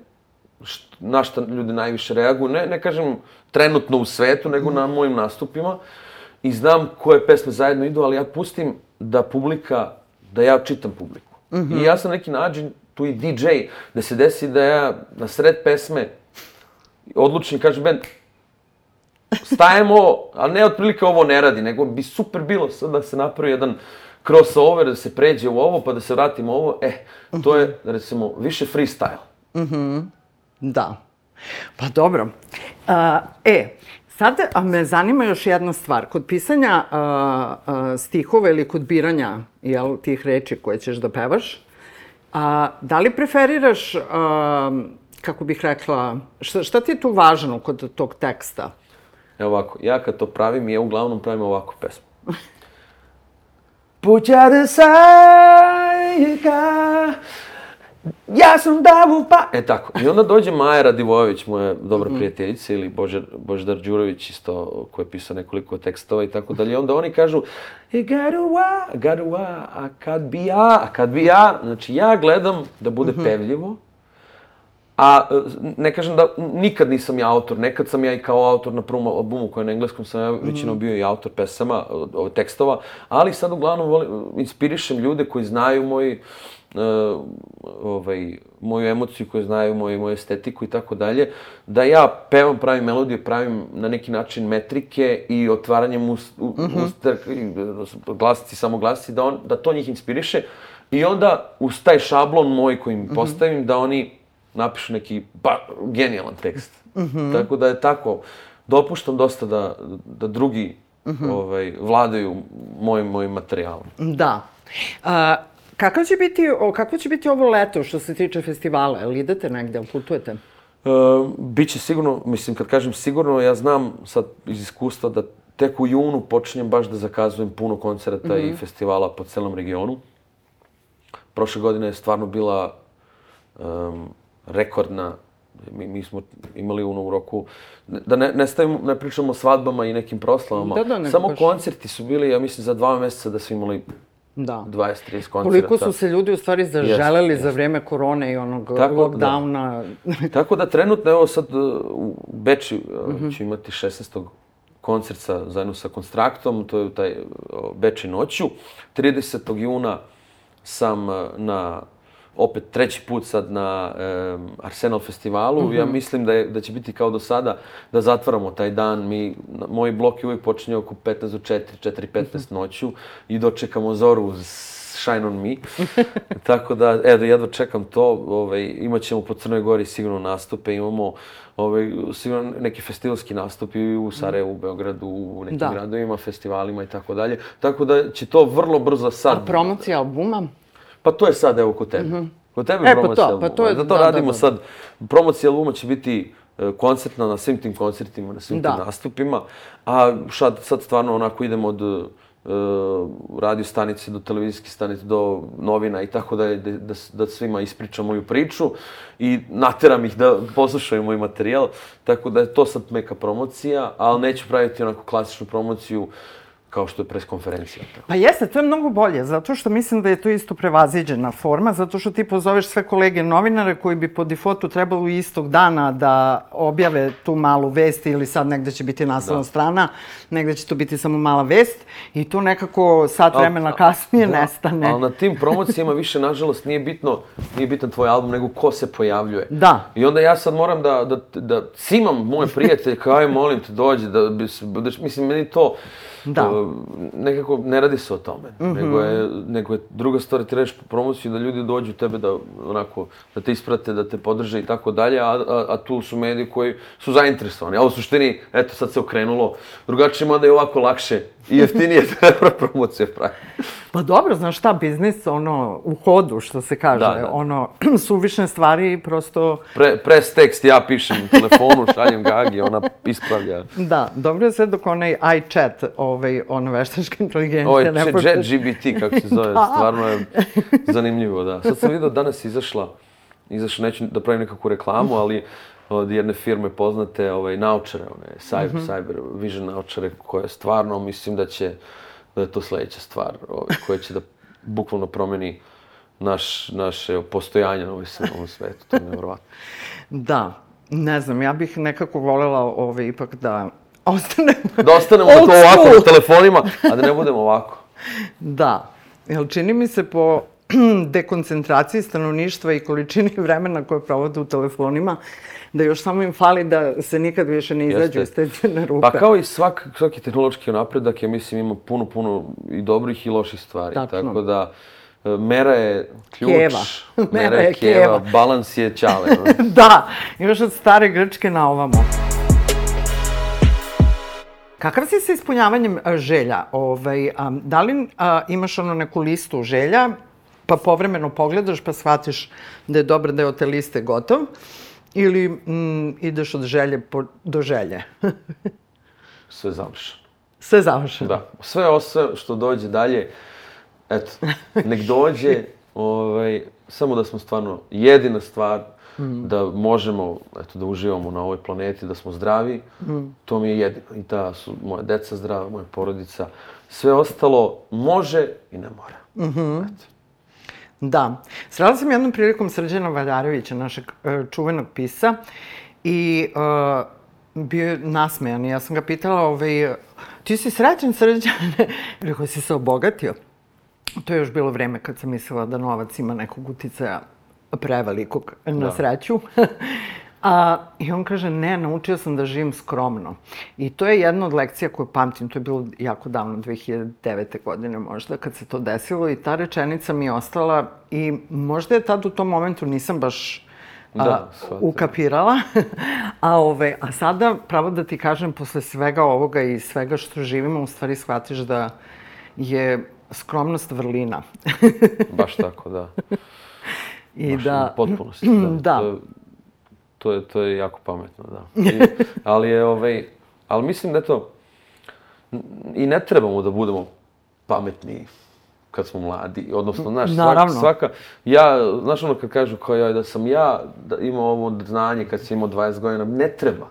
št, na šta ljudi najviše reaguju, ne, ne kažem trenutno u svetu, nego na mojim nastupima i znam koje pesme zajedno idu, ali ja pustim da publika, da ja čitam publiku. I ja sam neki način tu i DJ, da se desi da ja na sred pesme odlučim, kažem band, stajemo, ali ne otprilike ovo ne radi, nego bi super bilo sad da se napravi jedan crossover, da se pređe u ovo, pa da se vratimo u ovo. E, to je, recimo, više freestyle. Da. Pa dobro. A, e, sad me zanima još jedna stvar. Kod pisanja a, a, stihova ili kod biranja jel, tih reči koje ćeš da pevaš, a, da li preferiraš, a, kako bih rekla, šta, šta ti je tu važno kod tog teksta? Evo ovako, ja kad to pravim, ja uglavnom pravim ovakvu pesmu. Puća sajka, ja sam davu pa... E tako, i onda dođe Maja Radivojević, moja dobra prijateljica, ili Božar, Boždar Đurović, isto, koji je pisao nekoliko tekstova i tako dalje. Onda oni kažu, e, garuva, garuva, a kad bi ja, a kad bi ja... Znači, ja gledam da bude pevljivo, A e, ne kažem da nikad nisam ja autor, nekad sam ja i kao autor na prvom albumu koji je na engleskom sam ja većinom bio i autor pesama, tekstova, ali sad uglavnom volim, inspirišem ljude koji znaju moj, e, ovaj, moju emociju, koji znaju moju, moju estetiku i tako dalje, da ja pevam, pravim melodije, pravim na neki način metrike i otvaranjem ust, u, usta, glasici, samo glasici, da, on, da to njih inspiriše i onda uz taj šablon moj koji im postavim, da oni napišu neki ba, genijalan tekst. Tako da je tako, dopuštam dosta da, da drugi ovaj, vladaju mojim, mojim materijalom. Da. A, kakav će biti, kako će biti ovo leto što se tiče festivala? Jel idete negde, putujete? E, biće sigurno, mislim, kad kažem sigurno, ja znam sad iz iskustva da tek u junu počinjem baš da zakazujem puno koncerata i festivala po celom regionu. Prošle godine je stvarno bila um, rekordna Mi, mi smo imali ono u roku, da ne, ne, stavimo, ne pričamo o svadbama i nekim proslavama, Da, da, samo baš- koncerti su bili, ja mislim, za dva meseca da su imali Da. 20-30 koncerta. Koliko su se ljudi u stvari zaželeli za vreme korone i onog Tako, da. lockdowna. Tako da trenutno, evo sad uh, u Beči uh, ću imati 16. koncert sa, zajedno sa Konstraktom, to je taj uh, Beči noću. 30. juna sam na opet treći put sad na um, Arsenal festivalu. Ja mislim da, je, da će biti kao do sada da zatvaramo taj dan. Mi, na- moj blok je uvijek počinje oko 15 do 4, 4.15 noću i dočekamo zoru uz Shine on Me. Tako da, evo, jedva čekam to. Ovaj, imat ćemo po Crnoj Gori sigurno nastupe. Imamo ovaj, sigurno neki festivalski nastupi u Sarajevu, u Beogradu, u nekim Da. gradovima, festivalima i tako dalje. Tako da će to vrlo brzo sad... A promocija albuma? Pa to je sad, evo, kod tebe. Kod tebe E, pa promocija to, pa to je- Da to da, da, radimo da. sad. Promocija albuma će biti e, koncertna na svim tim koncertima, na svim Da. tim nastupima. A sad, sad stvarno onako idemo od e, radio stanice do televizijske stanice, do novina i tako dalje, da, da, da svima ispričam moju priču i nateram ih da poslušaju moj materijal. Tako da je to sad meka promocija, ali neću praviti onako klasičnu promociju kao što je preskonferencija. Pa jeste, to je mnogo bolje, zato što mislim da je to isto prevaziđena forma, zato što ti pozoveš sve kolege novinare koji bi po defaultu trebalo istog dana da objave tu malu vest ili sad negde će biti naslovna da. strana, negde će to biti samo mala vest i to nekako sat vremena kasnije da, nestane. Ali na tim promocijama više, nažalost, nije bitno, nije bitan tvoj album, nego ko se pojavljuje. Da. I onda ja sad moram da, da, da simam moje prijatelje, kao aj molim te dođi, da, da, mislim, meni to, Da. Uh, nekako ne radi se o tome, mm -hmm. nego, je, nego je druga stvar, ti radiš promociju da ljudi dođu tebe da onako, da te isprate, da te podrže i tako dalje, a, a, a tu su mediji koji su zainteresovani. A u suštini, eto, sad se okrenulo, drugačije mada je ovako lakše i jeftinije treba promocije pravi. Pa dobro, znaš šta, biznis, ono, u hodu, što se kaže, da, da. ono, suvišne stvari, prosto... Pre, press tekst, ja pišem telefonu, šaljem Gagi, ona ispravlja. Da, dobro je sve dok onaj iChat, ovaj, ono, veštačka inteligencija... Ovaj, ne počne... GBT, kako se zove, da. stvarno je zanimljivo, da. Sad sam vidio, danas izašla, izašla, neću da pravim nekakvu reklamu, ali od jedne firme poznate ovaj, naučare, one, cyber, mm -hmm. cyber vision naučare, koje stvarno mislim da će, da je to sledeća stvar, ovaj, koja će da bukvalno promeni naš, naše postojanje na ovom svetu, to je nevrovatno. Da, ne znam, ja bih nekako volela ovaj, ipak da ostanemo... Da ostanemo to ovako na telefonima, a da ne budemo ovako. Da, jel čini mi se po dekoncentraciji stanovništva i količini vremena koje provode u telefonima, da još samo im fali da se nikad više ne izađu iz te crne rupe. Pa kao i svak, svaki tehnološki napredak, ja mislim, ima puno, puno i dobrih i loših stvari. Tačno. Tako da, e, mera je ključ, keva. mera je keva, keva. balans je čale. da, još od stare Grčke na ovamo. Kakav si sa ispunjavanjem e, želja? Ovaj, a, da li a, imaš ono neku listu želja, pa povremeno pogledaš pa shvatiš da je dobar deo te liste gotov? Ili mm, ideš od želje po, do želje? Sve završeno. Sve završeno? Da. Sve ostalo što dođe dalje, eto, nek dođe, ovaj, samo da smo stvarno jedina stvar, mm. da možemo, eto, da uživamo na ovoj planeti, da smo zdravi, mm. to mi je jedino. I da su moja deca zdrava, moja porodica. Sve ostalo može i ne mora. Mm -hmm. Eto. Da. Srela sam jednom prilikom Srđana Valjarevića, našeg uh, čuvenog pisa, i uh, bio je nasmejan. Ja sam ga pitala, ovaj, ti si srećan Srđane? Rekao, si se obogatio? To je još bilo vreme kad sam mislila da novac ima nekog uticaja prevelikog na da. sreću. A, I on kaže, ne, naučio sam da živim skromno. I to je jedna od lekcija koju pamtim, to je bilo jako davno, 2009. godine možda, kad se to desilo i ta rečenica mi je ostala i možda je tad u tom momentu nisam baš a, da, ukapirala. a, ove, a sada, pravo da ti kažem, posle svega ovoga i svega što živimo, u stvari shvatiš da je skromnost vrlina. Baš tako, da. I Baš da... potpunosti, da. da. To, to je, to je jako pametno, da. I, ali je, ovaj, ali mislim da to, i ne trebamo da budemo pametni kad smo mladi, odnosno, znaš, svaka, svaka, ja, znaš ono kad kažu kao ja, da sam ja da imao ovo znanje kad sam imao 20 godina, ne treba.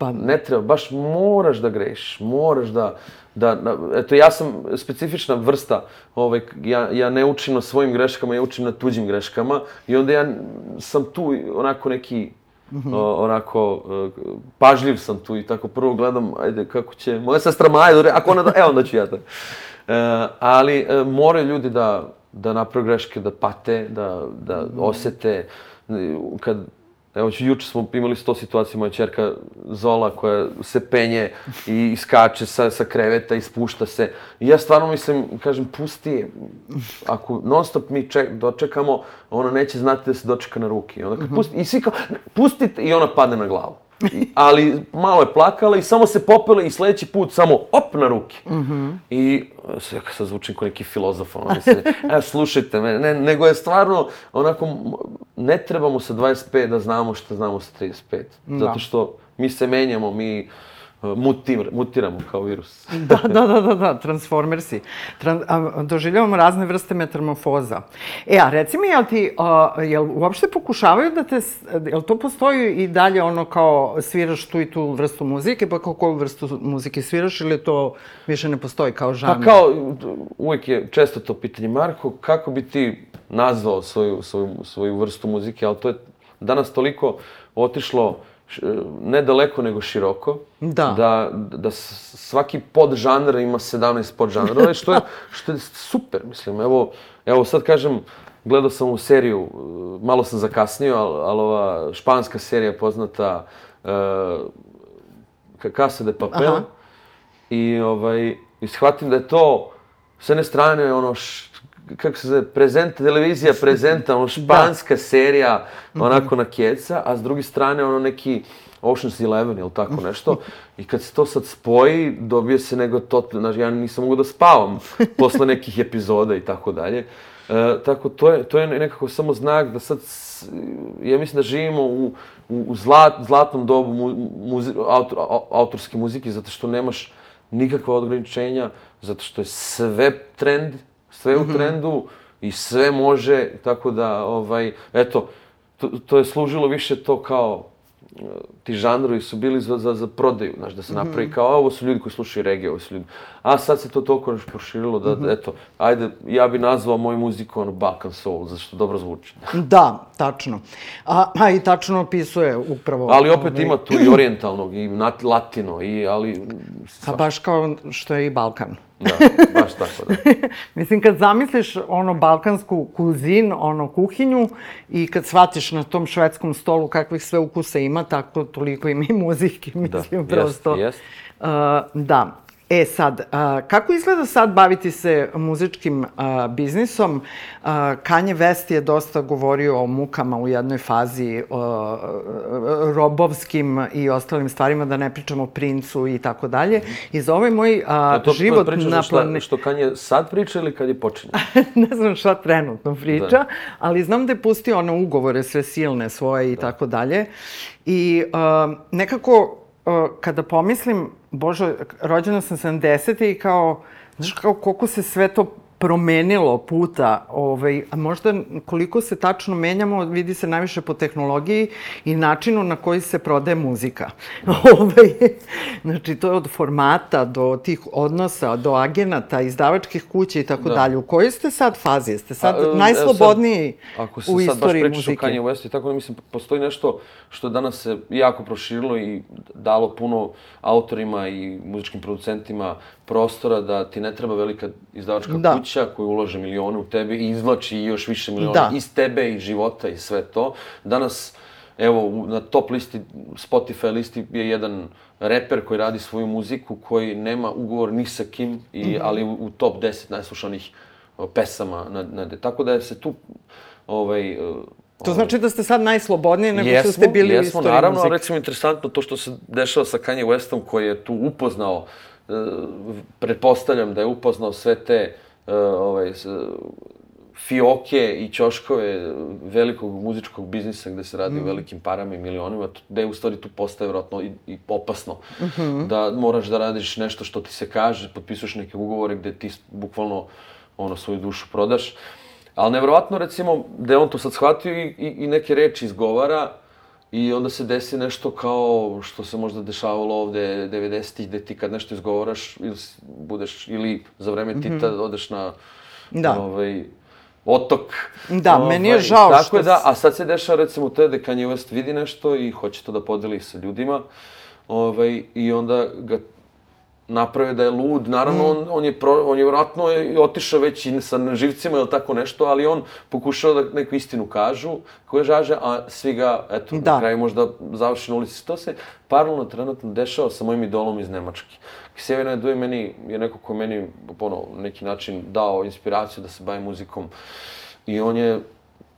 Pa ne treba, baš moraš da greš, moraš da, da, da, eto ja sam specifična vrsta, ovaj, ja, ja ne učim na svojim greškama, ja učim na tuđim greškama i onda ja sam tu onako neki Mm -hmm. o, onako, e, pažljiv sam tu i tako prvo gledam, ajde, kako će, moja sestra Maja, ako ona da, evo onda ću ja to. E, ali e, moraju ljudi da, da naprave greške, da pate, da, da osete, kad Evo, juče smo imali sto situacija, moja čerka Zola koja se penje i skače sa, sa kreveta i spušta se. I ja stvarno mislim, kažem, pusti je. Ako non stop mi ček, dočekamo, ona neće znati da se dočeka na ruki. I onda kad mhm. pusti, i svi kao, pustite, i ona padne na glavu. Ali malo je plakala i samo se popela i sledeći put samo op na ruke. Mm -hmm. I sve sad zvučim kao neki filozof, ono mislim, e, slušajte me, ne, nego je stvarno onako, ne trebamo sa 25 da znamo šta znamo sa 35. Da. Zato što mi se menjamo, mi mutir, mutiramo kao virus. da, da, da, da, da, transformersi. Tran, a, doživljavamo razne vrste metamorfoza. E, a reci mi, jel ti, a, jel uopšte pokušavaju da te, jel to postoji i dalje ono kao sviraš tu i tu vrstu muzike, pa kao koju vrstu muzike sviraš ili to više ne postoji kao žanr? Pa kao, uvek je često to pitanje, Marko, kako bi ti nazvao svoju, svoju, svoju vrstu muzike, ali to je danas toliko otišlo ne daleko nego široko. Da. Da, da svaki podžanr ima 17 podžanrova, što je, što je super, mislim. Evo, evo sad kažem, gledao sam u seriju, malo sam zakasnio, ali, ali ova španska serija poznata uh, Casa de Papel. Aha. I, ovaj, i shvatim da je to, s jedne strane, ono, š, kako se zove, prezent, televizija prezenta, ono španska da. serija, onako na keca, a s druge strane ono neki Ocean's Eleven ili tako nešto. I kad se to sad spoji, dobije se nego to, znači ja nisam mogu da spavam posle nekih epizoda i tako dalje. E, tako, to je, to je nekako samo znak da sad, ja mislim da živimo u, u zlat, zlatnom dobu mu, muzi, autor, autorske muzike, zato što nemaš nikakva ograničenja, zato što je sve trend, sve u mhm. trendu i sve može, tako da, ovaj, eto, to, to je služilo više to kao ti žanrovi su bili za, za, za prodaju, znaš, da se mhm. napravi kao, ovo su ljudi koji slušaju regije, ovo su ljudi. A sad se to toliko još proširilo da, mm -hmm. eto, ajde, ja bi nazvao moju muziku ono Balkan Soul, zato što dobro zvuči. Da, tačno. A, a i tačno opisuje upravo... Ali opet ovaj... ima tu i orijentalnog, i latino, i, ali... Pa baš kao što je i Balkan. Da, baš tako, da. Mislim, kad zamisliš ono balkansku kuzin, ono kuhinju i kad shvatiš na tom švedskom stolu kakvih sve ukusa ima, tako toliko ima i muzike, da, mislim, da, prosto. Jest, jest. Uh, da, E sad, a, kako izgleda sad baviti se muzičkim a, biznisom? A, Kanye West je dosta govorio o mukama u jednoj fazi, o, robovskim i ostalim stvarima, da ne pričamo o princu i tako dalje. I za ovaj moj a, to, život to na plane... Što, Kanye sad priča ili kad je počinje? ne znam šta trenutno priča, da. ali znam da je pustio one ugovore sve silne svoje i da. tako dalje. I a, nekako kada pomislim, Bože, rođena sam 70. i kao, znaš kao koliko se sve to promenilo puta, ovaj, a možda koliko se tačno menjamo, vidi se najviše po tehnologiji i načinu na koji se prodaje muzika. ovaj, znači, to je od formata do tih odnosa, do agenata, izdavačkih kuća i tako da. dalje. U kojoj ste sad fazi? Ste sad a, najslobodniji sad, ako se u sad baš pričaš o Kanye West i tako da mislim, postoji nešto što danas se jako proširilo i dalo puno autorima i muzičkim producentima prostora da ti ne treba velika izdavačka da. kuća koja ulaže milione u tebe i izvlači još više miliona da. iz tebe i života i sve to. Danas, evo, na top listi, Spotify listi je jedan reper koji radi svoju muziku, koji nema ugovor ni sa kim, i, mm -hmm. ali u, top 10 najslušanih pesama. Na, na, tako da se tu ovaj, To znači da ste sad najslobodniji nego jesmo, što ste bili jesmo, u istoriji naravno, muzike. recimo interesantno to što se dešava sa Kanye Westom koji je tu upoznao pretpostavljam da je upoznao sve te uh, ovaj, fioke i ćoškove velikog muzičkog biznisa gde se radi mm. o velikim parama i milionima, gde u stvari tu postaje vjerojatno i, i opasno. Mm -hmm. Da moraš da radiš nešto što ti se kaže, potpisuješ neke ugovore gde ti bukvalno ono, svoju dušu prodaš. Ali nevjerovatno, recimo, da je on to sad shvatio i, i, i neke reči izgovara, I onda se desi nešto kao što se možda dešavalo ovde 90-ih, gde ti kad nešto izgovaraš ili budeš, ili za vreme Tita mm -hmm. odeš na da. ovaj, otok. Da, ovaj, meni je žao tako što... je, da, a sad se dešava recimo te da Kanye West vidi nešto i hoće to da podeli sa ljudima. Ovaj, I onda ga naprave da je lud. Naravno, mm. on, on je, pro, on je vratno otišao već i sa živcima ili tako nešto, ali on pokušao da neku istinu kažu, koje žaže, a svi ga, eto, da. na kraju možda završi na ulici. To se paralelno trenutno dešava sa mojim idolom iz Nemačke. Ksevina Duje meni je neko ko meni, ono, neki način dao inspiraciju da se bavim muzikom. I on je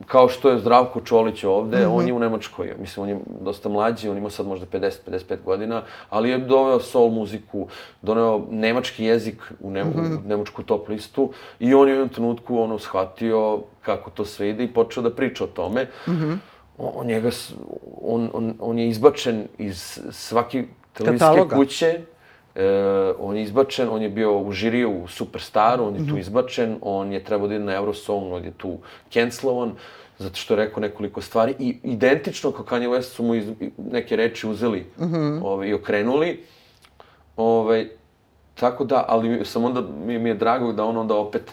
kao što je Zdravko Čolić ovde, mm -hmm. on je u Nemačkoj. Mislim, on je dosta mlađi, on ima sad možda 50-55 godina, ali je doveo soul muziku, doneo nemački jezik u, ne, mm -hmm. u nemačku top listu i on je u jednom trenutku ono, shvatio kako to sve ide i počeo da priča o tome. Mm -hmm. on, njega, on, on, on je izbačen iz svaki televizijske Kataloga. kuće. E, on je izbačen, on je bio u žiriju u Superstaru, on je Mhm. tu izbačen, on je trebao da ide na Eurosong, on je tu cancelovan, zato što je rekao nekoliko stvari. I identično kao Kanye West su mu iz, neke reči uzeli Mhm. ovaj, i okrenuli. Ovaj, tako da, ali sam onda, mi, mi je drago da on onda opet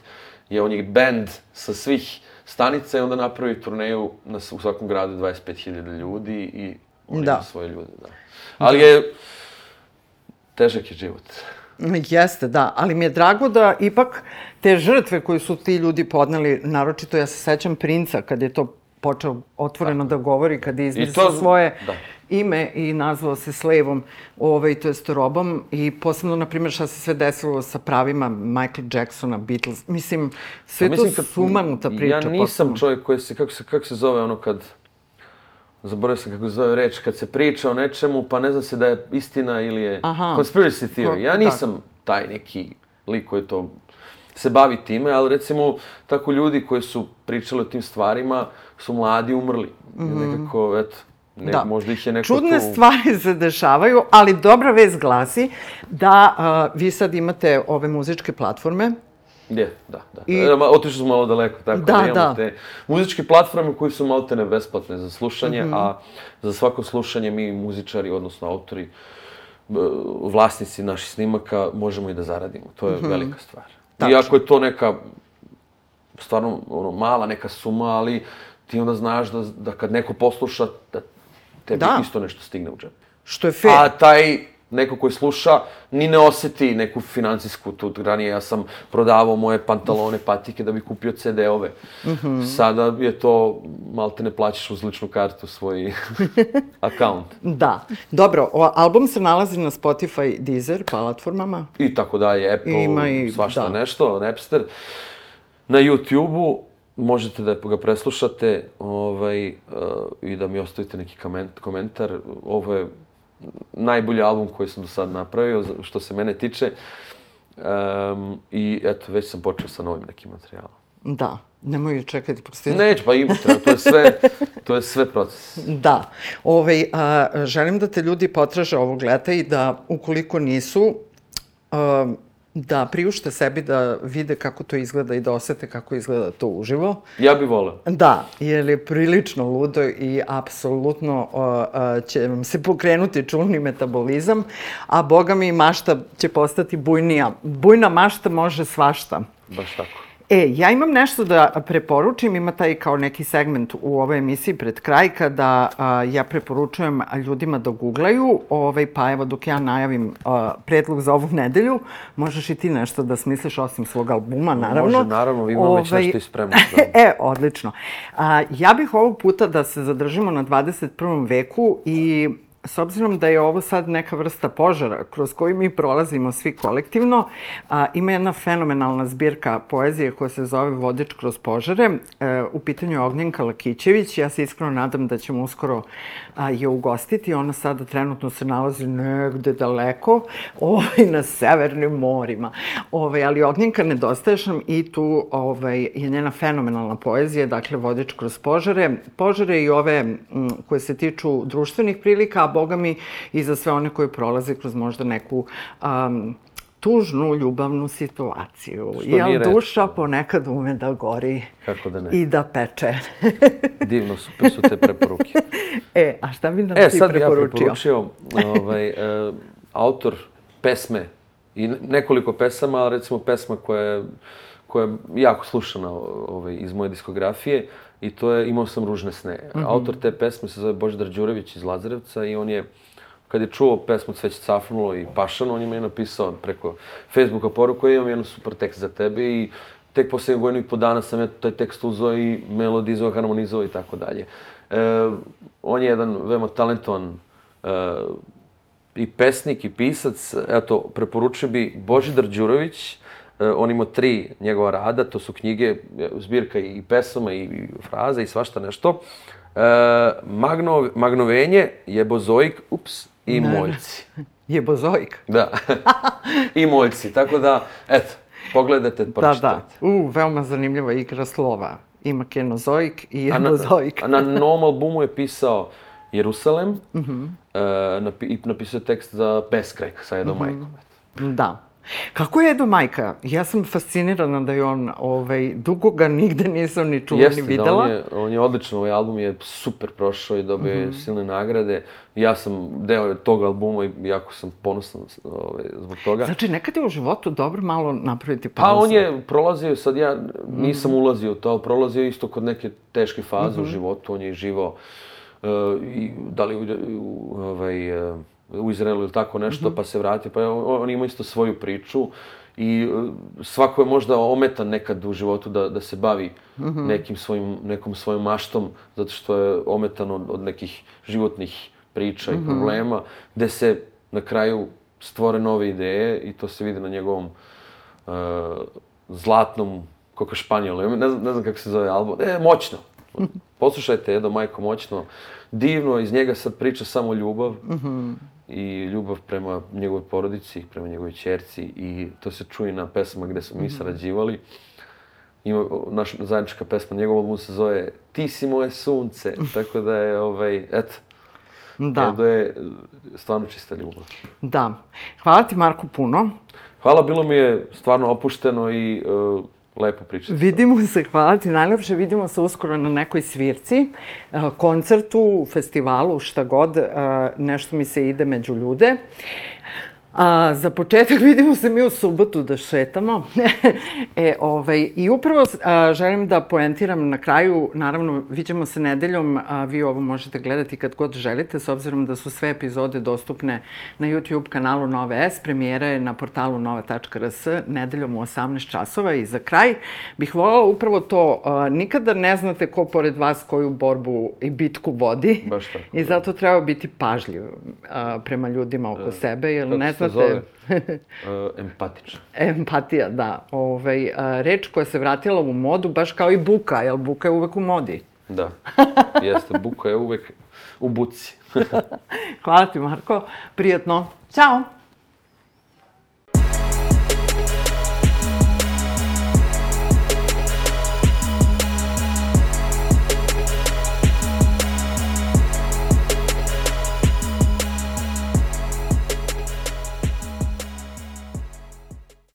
je on je band sa svih stanica i onda napravi turneju na, u svakom gradu 25.000 ljudi i on Da. ima svoje ljude, da. Ali je, težak je život. Jeste, da, ali mi je drago da ipak te žrtve koje su ti ljudi podneli, naročito ja se sećam Princa kad je to počeo otvoreno da govori, kad je izmislio to- svoje da. ime i nazvao se slevom, ovaj, to jest robom i posebno, na primjer, šta se sve desilo sa pravima Michael Jacksona, Beatles, mislim, sve to mislim, kad- sumanuta priča. Ja nisam potpuno. čovjek koji se, kako se, kako se zove ono kad, zaboravio sam kako se zove reč, kad se priča o nečemu, pa ne zna se da je istina ili je Aha. conspiracy theory. Ja Ko- nisam taj neki lik koji to se bavi time, ali recimo tako ljudi koji su pričali o tim stvarima su mladi umrli. Nekako, eto, ne. Da. možda ih je neko Čudne tu... stvari se dešavaju, ali dobra vez glasi da a, vi sad imate ove muzičke platforme. Je, da, da. I- I... Otišli smo malo daleko, tako Da, da, imamo da. te muzičke platforme koji su maltene besplatne za slušanje, Mhm. a za svako slušanje mi muzičari, odnosno autori, vlasnici naših snimaka, možemo i da zaradimo. To je velika stvar. Tačno. Iako je to neka, stvarno, ono, mala neka suma, ali ti onda znaš da, da kad neko posluša, da tebi Da. isto nešto stigne u džep. Što je fair. A taj neko koji sluša ni ne oseti neku financijsku tu ranije ja sam prodavao moje pantalone, patike da bi kupio CD-ove. Sada je to malte ne plaćaš uz ličnu kartu svoj account. Da. Dobro, o, album se nalazi na Spotify, Deezer platformama. I tako dalje, Apple, Ima i- svašta da. nešto, Napster. Na YouTube-u možete da ga preslušate ovaj, uh, i da mi ostavite neki kamen- komentar. Ovo je najbolji album koji sam do sad napravio, što se mene tiče. Um, I eto, već sam počeo sa novim nekim materijalom. Da. Nemoj čekati, postoji... Neću, pa ima, treba, to je sve, to je sve proces. Da. Ovaj, a, želim da te ljudi potraže ovog leta i da, ukoliko nisu, a, da priušte sebi da vide kako to izgleda i da osete kako izgleda to uživo. Ja bih voleo. Da, jer je prilično ludo i apsolutno o, a, će vam se pokrenuti čulni metabolizam, a boga mi mašta će postati bujnija. Bujna mašta može svašta. Baš tako. E, ja imam nešto da preporučim, ima taj kao neki segment u ovoj emisiji pred kraj kada a, ja preporučujem ljudima da googlaju, ovaj, pa evo dok ja najavim a, predlog za ovu nedelju, možeš i ti nešto da smisliš osim svog albuma, naravno. Može, naravno, imam već nešto i spremno, da. e, odlično. A, ja bih ovog puta da se zadržimo na 21. veku i S obzirom da je ovo sad neka vrsta požara kroz koju mi prolazimo svi kolektivno, a, ima jedna fenomenalna zbirka poezije koja se zove Vodič kroz požare. E, u pitanju je Ognjenka Lakićević. Ja se iskreno nadam da ćemo uskoro a, je ugostiti. Ona sada trenutno se nalazi negde daleko, ovaj, na severnim morima. Ovaj, ali Ognjenka nedostaješ nam i tu ovaj, je njena fenomenalna poezija, dakle Vodič kroz požare. Požare i ove m, koje se tiču društvenih prilika, a boga mi i za sve one koje prolaze kroz možda neku um, tužnu ljubavnu situaciju. Što Jel duša ponekad ume da gori Kako da ne. i da peče. Divno, super su te preporuke. e, a šta bi nam E, ti sad bi ja preporučio? preporučio ovaj, e, autor pesme i ne- nekoliko pesama, ali recimo pesma koja je, koja je jako slušana ovaj, iz moje diskografije i to je Imao sam ružne sne. Autor te pesme se zove Božidar Đurević iz Lazarevca i on je kad je čuo pesmu Cveć cafnulo i Pašano, on je meni napisao preko Facebooka poruku, "Ja imam jedan super tekst za tebe i tek posle godinu i po dana sam ja taj tekst uzeo i melodizovao, harmonizovao i tako dalje. E, on je jedan veoma talentovan e, i pesnik i pisac. Eto, preporučio bi Božidar Đurović, e, on ima tri njegova rada, to su knjige, e, zbirka i pesama i, fraza i svašta nešto. E, Magno, magnovenje, jebozoik, ups, i moljci. Je bozoik. Da. I moljci. Tako da, eto, pogledajte, Da, pročitajte. da. U, veoma zanimljiva igra slova. Ima kenozoik i na, jebozoik. a na novom albumu je pisao Jerusalem e, napi, i napisao je tekst za Beskraj sa Edom Majkom. eto. Da. Kako je Edo Majka? Ja sam fascinirana da je on, ovaj, dugo ga nigde nisam ni čula Jeste, ni videla. da, on je, on je odlično, ovaj album je super prošao i dobio je silne nagrade. Ja sam deo tog albuma i jako sam ponosan ovaj, zbog toga. Znači, nekad je u životu dobro malo napraviti pauzu. Pa on je prolazio, sad ja nisam ulazio u to, prolazio isto kod neke teške faze u životu, on je živao uh, i da li u, u, ovaj, uh, u Izraelu ili tako nešto, pa se vratio, pa on, ima isto svoju priču i uh, svako je možda ometan nekad u životu da, da se bavi nekim svojim, nekom svojom maštom, zato što je ometan od, od nekih životnih priča i problema, gde se na kraju stvore nove ideje i to se vidi na njegovom uh, zlatnom Coco Španjolu. Ne znam, ne znam kako se zove album. E, moćno. Poslušajte, Edo Majko, moćno. Divno, iz njega sad priča samo ljubav. I ljubav prema njegovoj porodici, prema njegovoj čerci. I to se čuje na pesama gde smo mi sarađivali. Ima naša zajednička pesma, njegov album se zove Ti si moje sunce. Tako da je, ovaj, eto, Da, Edo je stvarno čista ljubav. da. Hvala ti, Marko, puno. Hvala, bilo mi je stvarno opušteno i uh, lepo pričati. Vidimo se, hvala ti najlepše. Vidimo se uskoro na nekoj svirci, eh, koncertu, festivalu, šta god. eh, Nešto mi se ide među ljude. A, za početak vidimo se mi u subotu da šetamo. e, ovaj, I upravo a, želim da poentiram na kraju, naravno, viđemo se nedeljom, a, vi ovo možete gledati kad god želite, s obzirom da su sve epizode dostupne na YouTube kanalu Nove S, premijera je na portalu nova.rs nedeljom u 18 časova. I za kraj bih volala upravo to, a, nikada ne znate ko pored vas koju borbu i bitku vodi. Baš tako, i zato treba biti pažljiv a, prema ljudima oko sebe, jer ne se znate... zove? Uh, empatično. Empatija, da. Ovaj, reč koja se vratila u modu, baš kao i buka, jer buka je uvek u modi. Da. Jeste, buka je uvek u buci. Hvala ti, Marko. Prijatno. Ćao!